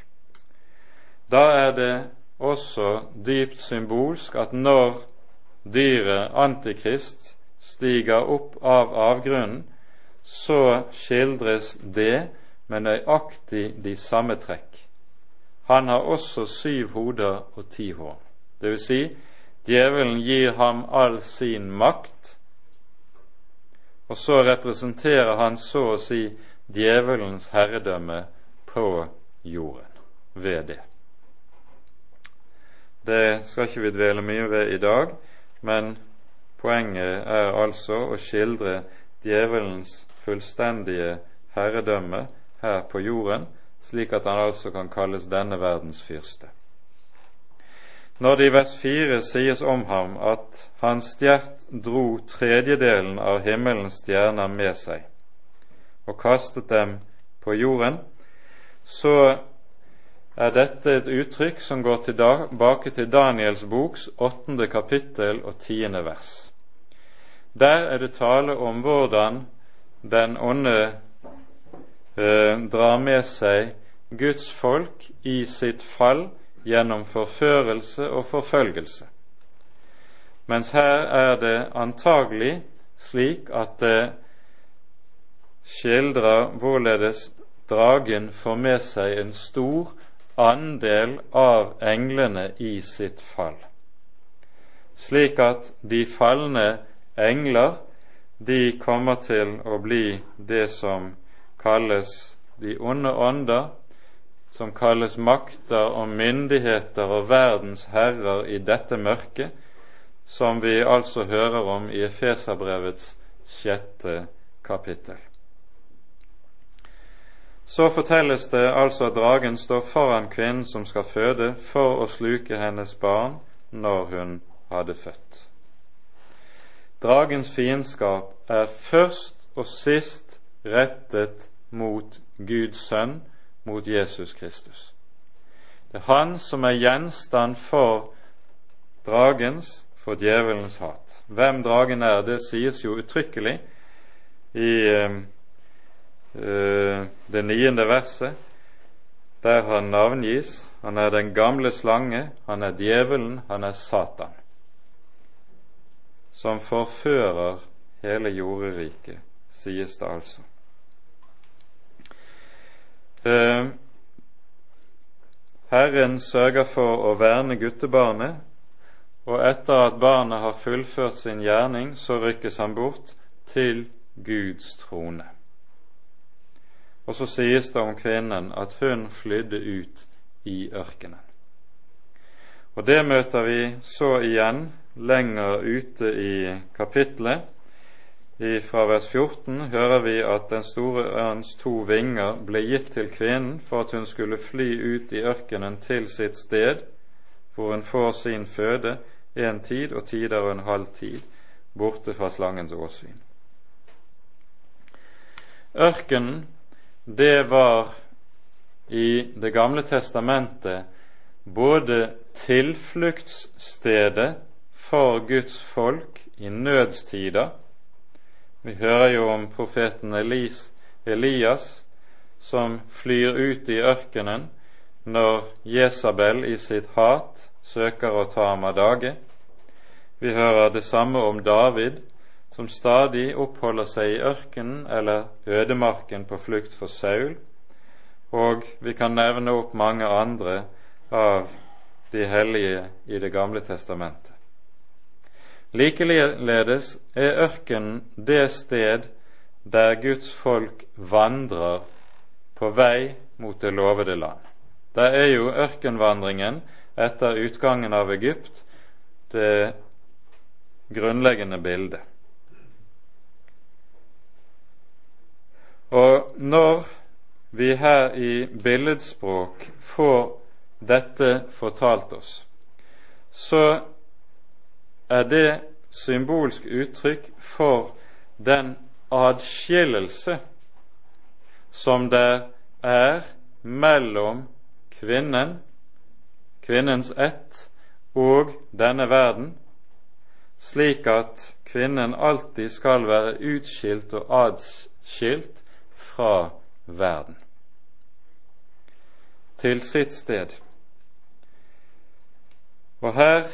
Da er det også dypt symbolsk at når dyret Antikrist stiger opp av avgrunnen, så skildres det med nøyaktig de samme trekk. Han har også syv hoder og ti horn. Det vil si, djevelen gir ham all sin makt, og så representerer han så å si djevelens herredømme på jorden ved det. Det skal ikke vi dvele mye ved i dag, men poenget er altså å skildre djevelens fullstendige herredømme her på jorden, slik at han altså kan kalles denne verdens fyrste. Når det i vers 4 sies om ham at hans stjert dro tredjedelen av himmelens stjerner med seg og kastet dem på jorden, så er dette et uttrykk som går tilbake til Daniels boks åttende kapittel og tiende vers. Der er det tale om hvordan den onde eh, drar med seg Guds folk i sitt fall gjennom forførelse og forfølgelse. Mens her er det antagelig slik at det skildrer hvorledes dragen får med seg en stor andel av englene i sitt fall, slik at de falne engler de kommer til å bli det som kalles de onde ånder, som kalles makter og myndigheter og verdens herrer i dette mørket, som vi altså hører om i Efeserbrevets sjette kapittel. Så fortelles det altså at dragen står foran kvinnen som skal føde, for å sluke hennes barn når hun hadde født. Dragens fiendskap er først og sist rettet mot Guds sønn, mot Jesus Kristus. Det er han som er gjenstand for dragens, for djevelens hat. Hvem dragen er, det sies jo uttrykkelig i eh det niende verset, der han navngis. Han er den gamle slange, han er djevelen, han er Satan som forfører hele jorderiket, sies det altså. Eh, Herren sørger for å verne guttebarnet, og etter at barnet har fullført sin gjerning, så rykkes han bort til Guds trone. Og så sies det om kvinnen at hun flydde ut i ørkenen. Og det møter vi så igjen lenger ute i kapittelet. Fra vers 14 hører vi at den store ørns to vinger ble gitt til kvinnen for at hun skulle fly ut i ørkenen til sitt sted, hvor hun får sin føde en tid og tider og en halv tid borte fra slangens åsyn. Ørkenen, det var i Det gamle testamentet både tilfluktsstedet for Guds folk i nødstider. Vi hører jo om profeten Elis, Elias som flyr ut i ørkenen når Jesabel i sitt hat søker å ta ham av dage. Vi hører det samme om David, som stadig oppholder seg i ørkenen eller ødemarken på flukt for Saul, og vi kan nevne opp mange andre av de hellige i Det gamle testamentet. Likeledes er ørkenen det sted der Guds folk vandrer på vei mot det lovede land. Der er jo ørkenvandringen etter utgangen av Egypt det grunnleggende bildet. Og når vi her i billedspråk får dette fortalt oss, så er det symbolsk uttrykk for den adskillelse som det er mellom kvinnen, kvinnens ett, og denne verden, slik at kvinnen alltid skal være utskilt og adskilt fra verden til sitt sted. Og her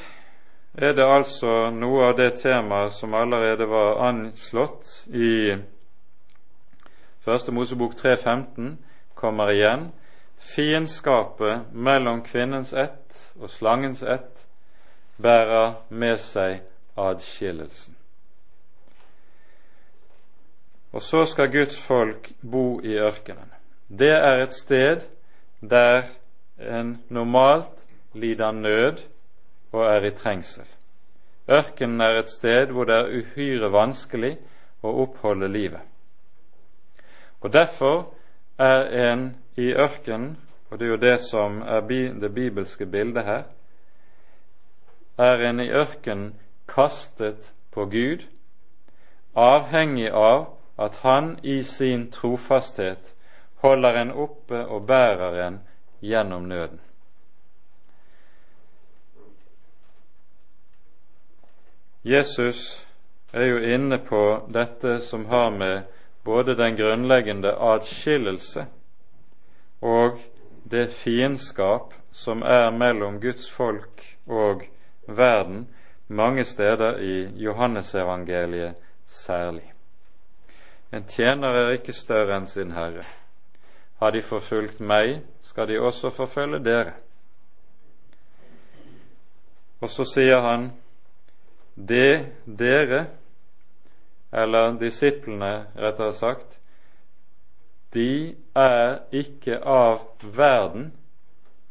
er det altså noe av det temaet som allerede var anslått i Første Mosebok 3.15, kommer igjen. Fiendskapet mellom kvinnens ett og slangens ett bærer med seg adskillelsen. Og så skal Guds folk bo i ørkenen. Det er et sted der en normalt lider nød og er i trengsel. Ørkenen er et sted hvor det er uhyre vanskelig å oppholde livet. Og Derfor er en i ørkenen, og det er jo det som er det bibelske bildet her, er en i ørkenen kastet på Gud, avhengig av at Han i sin trofasthet holder en oppe og bærer en gjennom nøden. Jesus er jo inne på dette som har med både den grunnleggende adskillelse og det fiendskap som er mellom Guds folk og verden, mange steder i Johannesevangeliet særlig. En tjener er ikke større enn sin herre. Har de forfulgt meg, skal de også forfølge dere. Og så sier han det dere, eller disiplene rettere sagt, de er ikke av verden,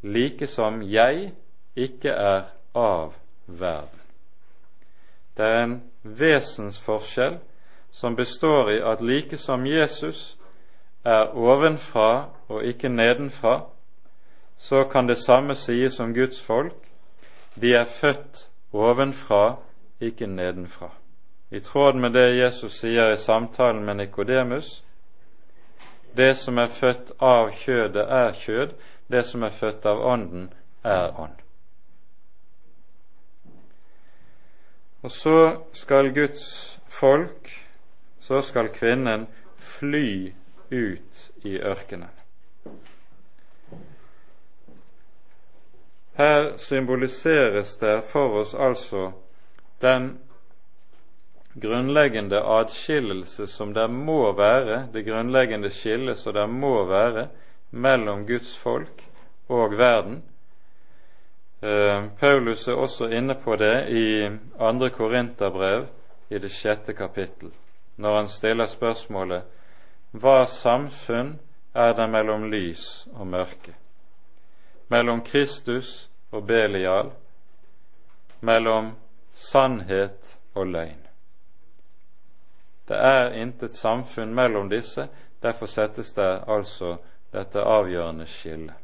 like som jeg ikke er av verden. Det er en vesensforskjell som består i at like som Jesus er ovenfra og ikke nedenfra, så kan det samme sies om Guds folk. De er født ovenfra, ikke nedenfra. I tråd med det Jesus sier i samtalen med Nikodemus det som er født av kjødet, er kjød, det som er født av Ånden, er ånd. Og så skal Guds folk, så skal kvinnen fly ut i ørkenen. Her symboliseres det for oss altså den grunnleggende adskillelse som det må være, det grunnleggende skillet som det må være mellom Guds folk og verden, Eh, Paulus er også inne på det i andre Korinterbrev i det sjette kapittel, når han stiller spørsmålet hva samfunn er det mellom lys og mørke, mellom Kristus og Belial, mellom sannhet og løgn. Det er intet samfunn mellom disse, derfor settes det altså dette avgjørende skillet.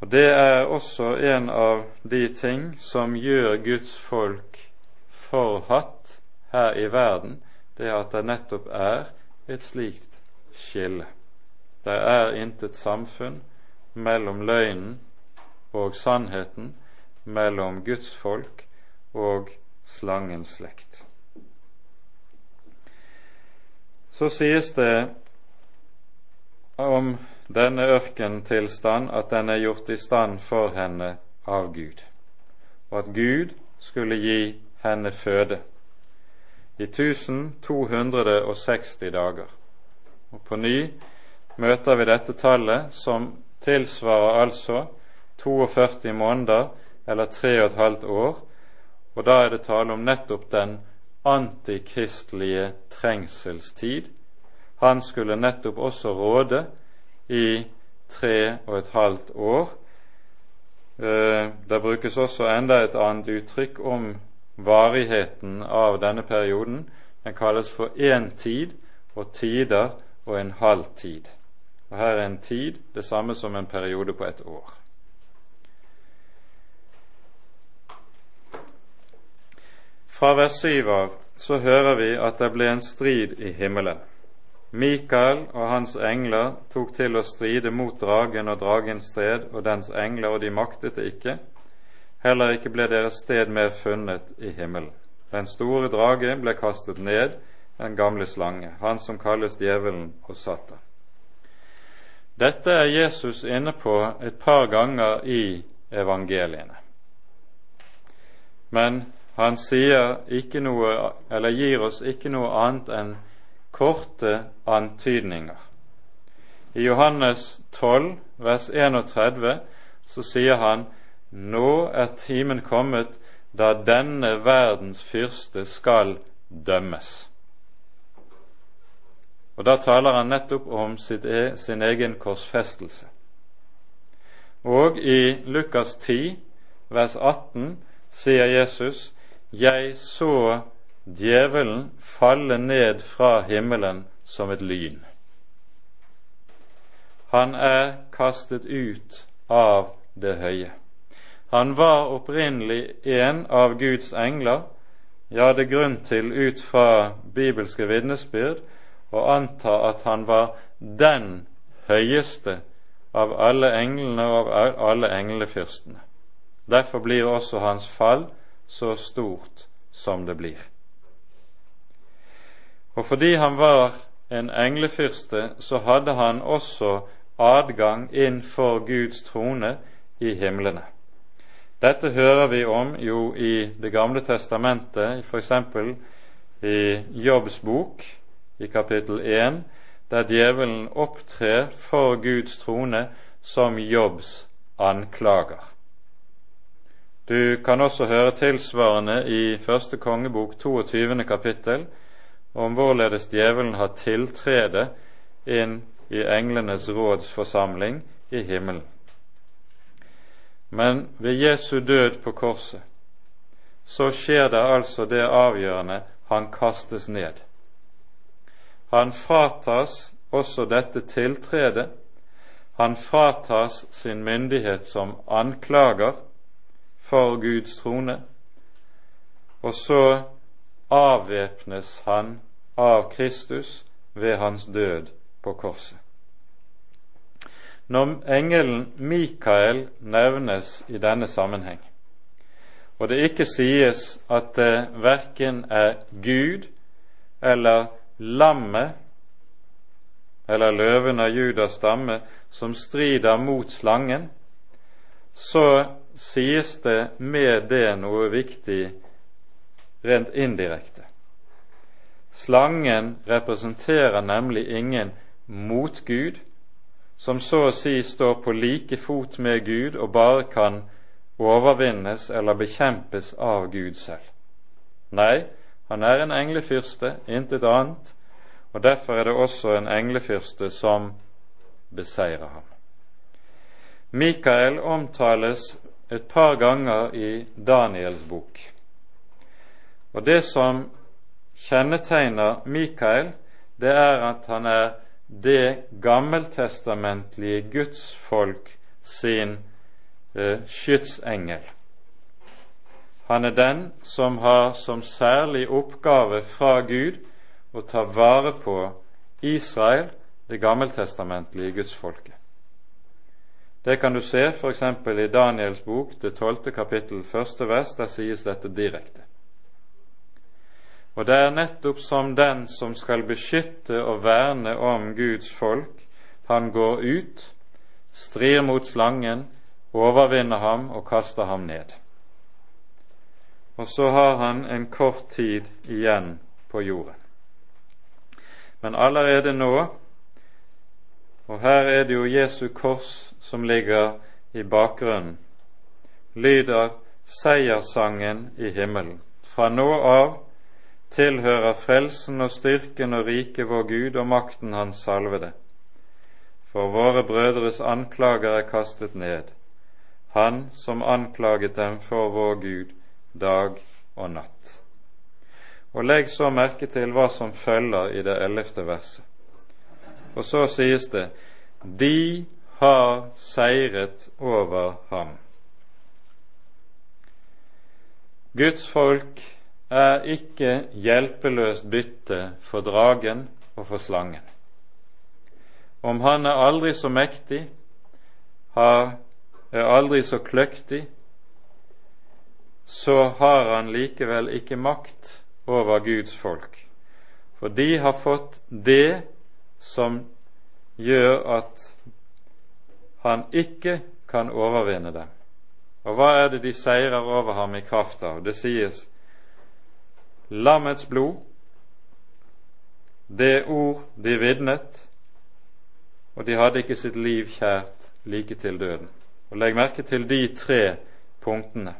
Og Det er også en av de ting som gjør Guds folk forhatt her i verden, det at det nettopp er et slikt skille. Det er intet samfunn mellom løgnen og sannheten, mellom Guds folk og slangens slekt. Så sies det om denne ørkentilstand at den er gjort i stand for henne av Gud, og at Gud skulle gi henne føde i 1260 dager. Og På ny møter vi dette tallet, som tilsvarer altså 42 måneder eller tre og et halvt år, og da er det tale om nettopp den antikristelige trengselstid. Han skulle nettopp også råde i tre og et halvt år. Eh, det brukes også enda et annet uttrykk om varigheten av denne perioden. Den kalles for én tid og tider og en halv tid. Og Her er en tid det samme som en periode på et år. Fra vers 7 av så hører vi at det ble en strid i himmelen. Mikael og hans engler tok til å stride mot dragen og dragens sted og dens engler, og de maktet det ikke. Heller ikke ble deres sted mer funnet i himmelen. Den store drage ble kastet ned, den gamle slange, han som kalles djevelen og Satan. Dette er Jesus inne på et par ganger i evangeliene. Men han sier ikke noe, eller gir oss ikke noe annet enn korte antydninger. I Johannes 12, vers 31, så sier han nå er timen kommet da denne verdens fyrste skal dømmes. Og Da taler han nettopp om e, sin egen korsfestelse. Og i Lukas 10, vers 18, sier Jesus, Jeg så djevelen falle ned fra himmelen som et lyn. Han er kastet ut av det høye. Han var opprinnelig en av Guds engler. Det er grunn til ut fra bibelske vitnesbyrd å anta at han var den høyeste av alle englene og av alle englefyrstene. Derfor blir også hans fall så stort som det blir. Og fordi han var en englefyrste, så hadde han også adgang inn for Guds trone i himlene. Dette hører vi om jo i Det gamle testamentet, f.eks. i Jobbs bok, i kapittel 1, der djevelen opptrer for Guds trone som Jobbs anklager. Du kan også høre tilsvarende i første kongebok 22. kapittel, om hvorledes djevelen har tiltrede inn i englenes rådsforsamling i himmelen. Men ved Jesu død på korset så skjer det altså det avgjørende han kastes ned. Han fratas også dette tiltredet. Han fratas sin myndighet som anklager for Guds trone, og så avvæpnes han av Kristus ved hans død på korset. Når engelen Mikael nevnes i denne sammenheng, og det ikke sies at det verken er Gud eller lammet eller løven av Judas stamme som strider mot slangen, så sies det med det noe viktig rent indirekte. Slangen representerer nemlig ingen mot Gud, som så å si står på like fot med Gud og bare kan overvinnes eller bekjempes av Gud selv. Nei, han er en englefyrste, intet annet, og derfor er det også en englefyrste som beseirer ham. Mikael omtales et par ganger i Daniels bok. Og det som kjennetegner Mikael, det er at han er det gammeltestamentlige gudsfolk sin eh, skytsengel. Han er den som har som særlig oppgave fra Gud å ta vare på Israel, det gammeltestamentlige gudsfolket. Det kan du se f.eks. i Daniels bok, det tolvte kapittel, første vers. Der sies dette direkte. Og det er nettopp som den som skal beskytte og verne om Guds folk, han går ut, strir mot slangen, overvinner ham og kaster ham ned. Og så har han en kort tid igjen på jorden. Men allerede nå, og her er det jo Jesu kors som ligger i bakgrunnen, lyder seierssangen i himmelen. Fra nå av tilhører frelsen og styrken og riket vår Gud og makten Hans salvede. For våre brødres anklager er kastet ned, Han som anklaget dem for vår Gud dag og natt. Og legg så merke til hva som følger i det ellevte verset. Og så sies det De har seiret over ham. Guds folk er ikke hjelpeløst bytte for dragen og for slangen. Om han er aldri så mektig, er aldri så kløktig, så har han likevel ikke makt over Guds folk. For de har fått det som gjør at han ikke kan overvinne dem. Og hva er det de seirer over ham i kraft av? Det sies lammets blod, det ord de vitnet, og de hadde ikke sitt liv kjært like til døden. Og Legg merke til de tre punktene.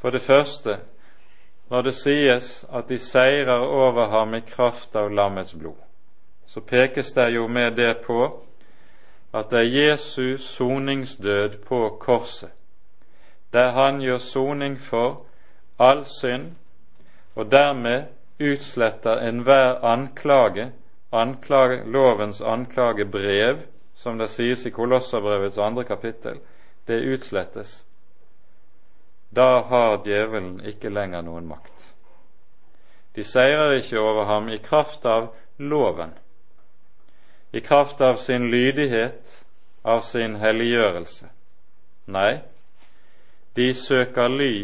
For det første, når det sies at de seirer over ham i kraft av lammets blod, så pekes det jo med det på at det er Jesu soningsdød på korset, der han gjør soning for all synd og dermed utsletter enhver anklage, anklage, lovens anklagebrev, som det sies i Kolosserbrevets andre kapittel, det utslettes. Da har djevelen ikke lenger noen makt. De seirer ikke over ham i kraft av loven, i kraft av sin lydighet, av sin helliggjørelse. Nei, de søker ly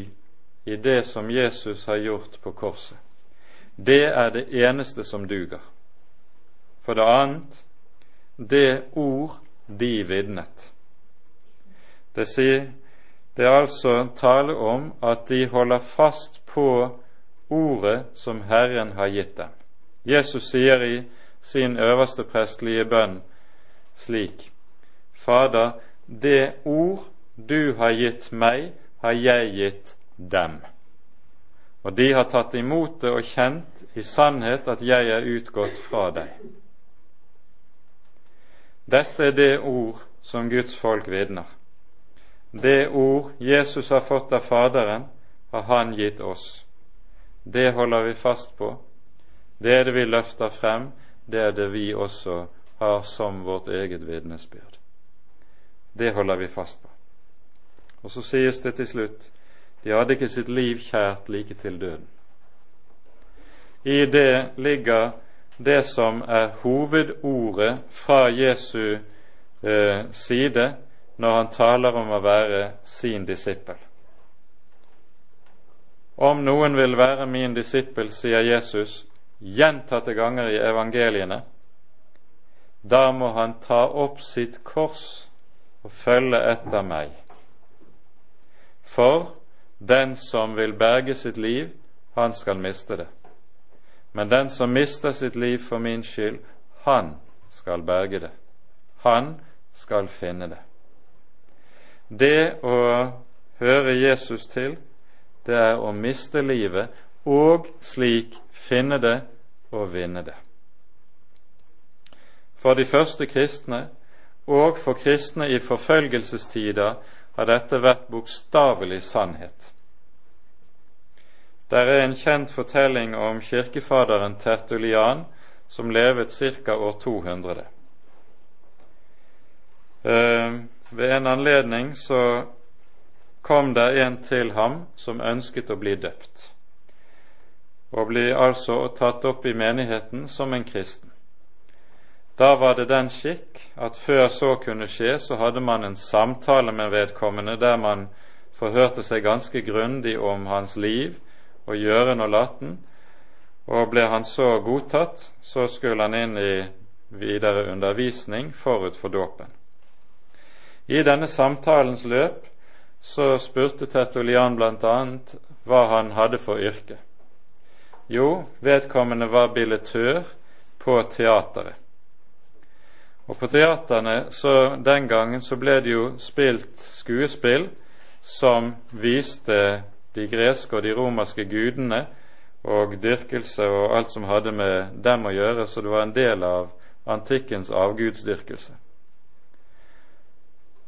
i det som Jesus har gjort på korset. Det er det eneste som duger. For det annet det ord de vitnet. Det, det er altså tale om at de holder fast på ordet som Herren har gitt dem. Jesus sier i sin øverste prestlige bønn slik Fader, det ord du har gitt meg, har jeg gitt dem. Og de har tatt imot det og kjent i sannhet at jeg er utgått fra deg. Dette er det ord som Guds folk vitner. Det ord Jesus har fått av Faderen, har Han gitt oss. Det holder vi fast på. Det er det vi løfter frem, det er det vi også har som vårt eget vitnesbyrd. Det holder vi fast på. Og så sies det til slutt de hadde ikke sitt liv kjært like til døden. I det ligger det som er hovedordet fra Jesu eh, side når han taler om å være sin disippel. Om noen vil være min disippel, sier Jesus gjentatte ganger i evangeliene, da må han ta opp sitt kors og følge etter meg. For den som vil berge sitt liv, han skal miste det. Men den som mister sitt liv for min skyld, han skal berge det. han skal finne det. Det å høre Jesus til, det er å miste livet og slik finne det og vinne det. For de første kristne og for kristne i forfølgelsestider har dette vært bokstavelig sannhet. Der er en kjent fortelling om kirkefaderen Tertulian som levet ca. år 200. Eh, ved en anledning så kom det en til ham som ønsket å bli døpt, og bli altså tatt opp i menigheten som en kristen. Da var det den skikk at før så kunne skje, så hadde man en samtale med vedkommende der man forhørte seg ganske grundig om hans liv og gjøren og laten, og ble han så godtatt, så skulle han inn i videre undervisning forut for dåpen. I denne samtalens løp så spurte Tertulian bl.a. hva han hadde for yrke. Jo, vedkommende var billetør på teateret. Og på teaterne så den gangen så ble det jo spilt skuespill som viste de greske og de romerske gudene og dyrkelse og alt som hadde med dem å gjøre, så det var en del av antikkens avgudsdyrkelse.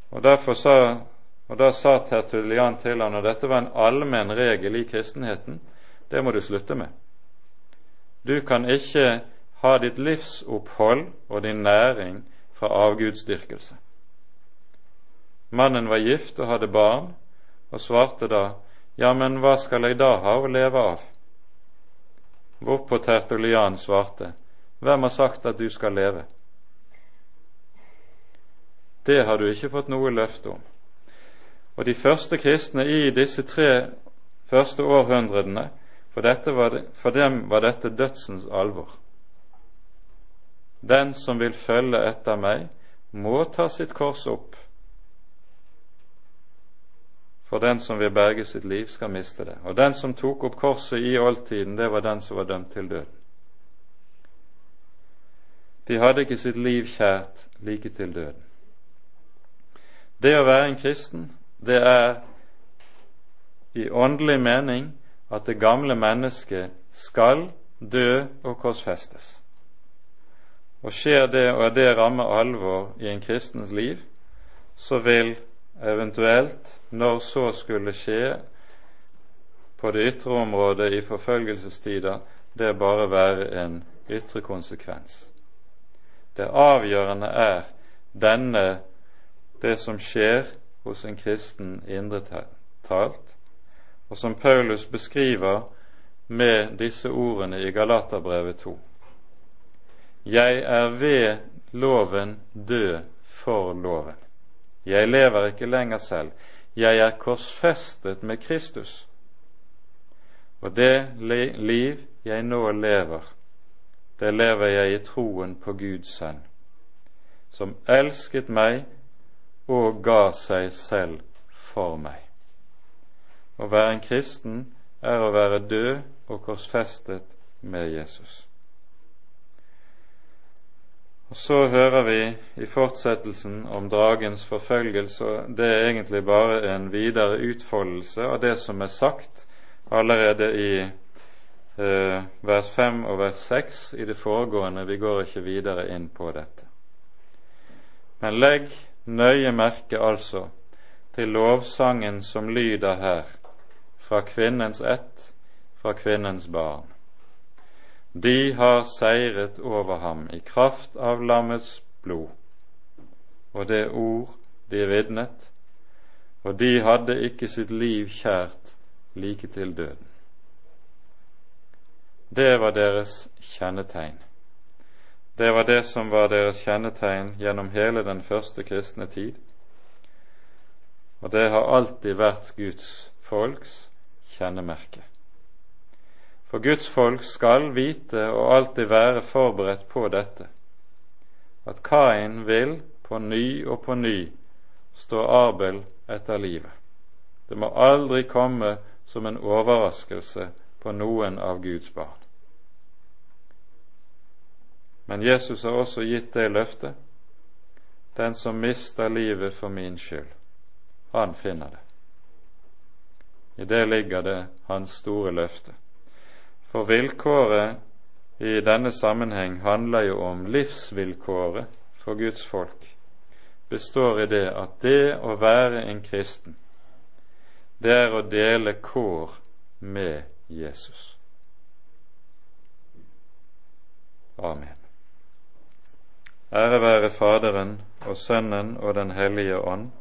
Og, derfor sa, og Da sa Tertulian til han, og dette var en allmenn regel i kristenheten, det må du slutte med. Du kan ikke ha ditt livsopphold og din næring fra avgudsdyrkelse. Mannen var gift og hadde barn, og svarte da, Ja, men hva skal jeg da ha å leve av? Hvorpå Tertulian svarte, Hvem har sagt at du skal leve? Det har du ikke fått noe løfte om. Og de første kristne i disse tre første århundrene, for, det, for dem var dette dødsens alvor. Den som vil følge etter meg, må ta sitt kors opp. For den som vil berge sitt liv, skal miste det. Og den som tok opp korset i oldtiden, det var den som var dømt til døden. De hadde ikke sitt liv kjært like til døden. Det å være en kristen, det er i åndelig mening at det gamle mennesket skal dø og korsfestes. Og skjer det, og er det ramme alvor i en kristens liv, så vil eventuelt, når så skulle skje på det ytre området i forfølgelsestider, det bare være en ytre konsekvens. Det avgjørende er denne det som skjer hos en kristen indre talt, og som Paulus beskriver med disse ordene i Galaterbrevet 2. Jeg er ved loven død for loven. Jeg lever ikke lenger selv. Jeg er korsfestet med Kristus. Og det liv jeg nå lever, det lever jeg i troen på Guds sønn, som elsket meg og ga seg selv for meg. Å være en kristen er å være død og korsfestet med Jesus. Og Så hører vi i fortsettelsen om dragens forfølgelse, det er egentlig bare en videre utfoldelse av det som er sagt allerede i eh, vers 5 og vers 6 i det foregående. Vi går ikke videre inn på dette. Men legg nøye merke altså til lovsangen som lyder her, fra kvinnens ett, fra kvinnens barn. De har seiret over ham i kraft av lammets blod og det ord de vitnet, og de hadde ikke sitt liv kjært like til døden. Det var deres kjennetegn. Det var det som var deres kjennetegn gjennom hele den første kristne tid. Og det har alltid vært Guds folks kjennemerke. For Guds folk skal vite og alltid være forberedt på dette, at Kain vil på ny og på ny stå Abel etter livet. Det må aldri komme som en overraskelse på noen av Guds barn. Men Jesus har også gitt det løftet. den som mister livet for min skyld, han finner det. I det ligger det hans store løfte. For vilkåret i denne sammenheng handler jo om livsvilkåret for Guds folk. Består i det at det å være en kristen, det er å dele kår med Jesus. Amen. Ære være Faderen og Sønnen og Den hellige ånd,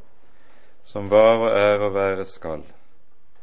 som var og er og være skal,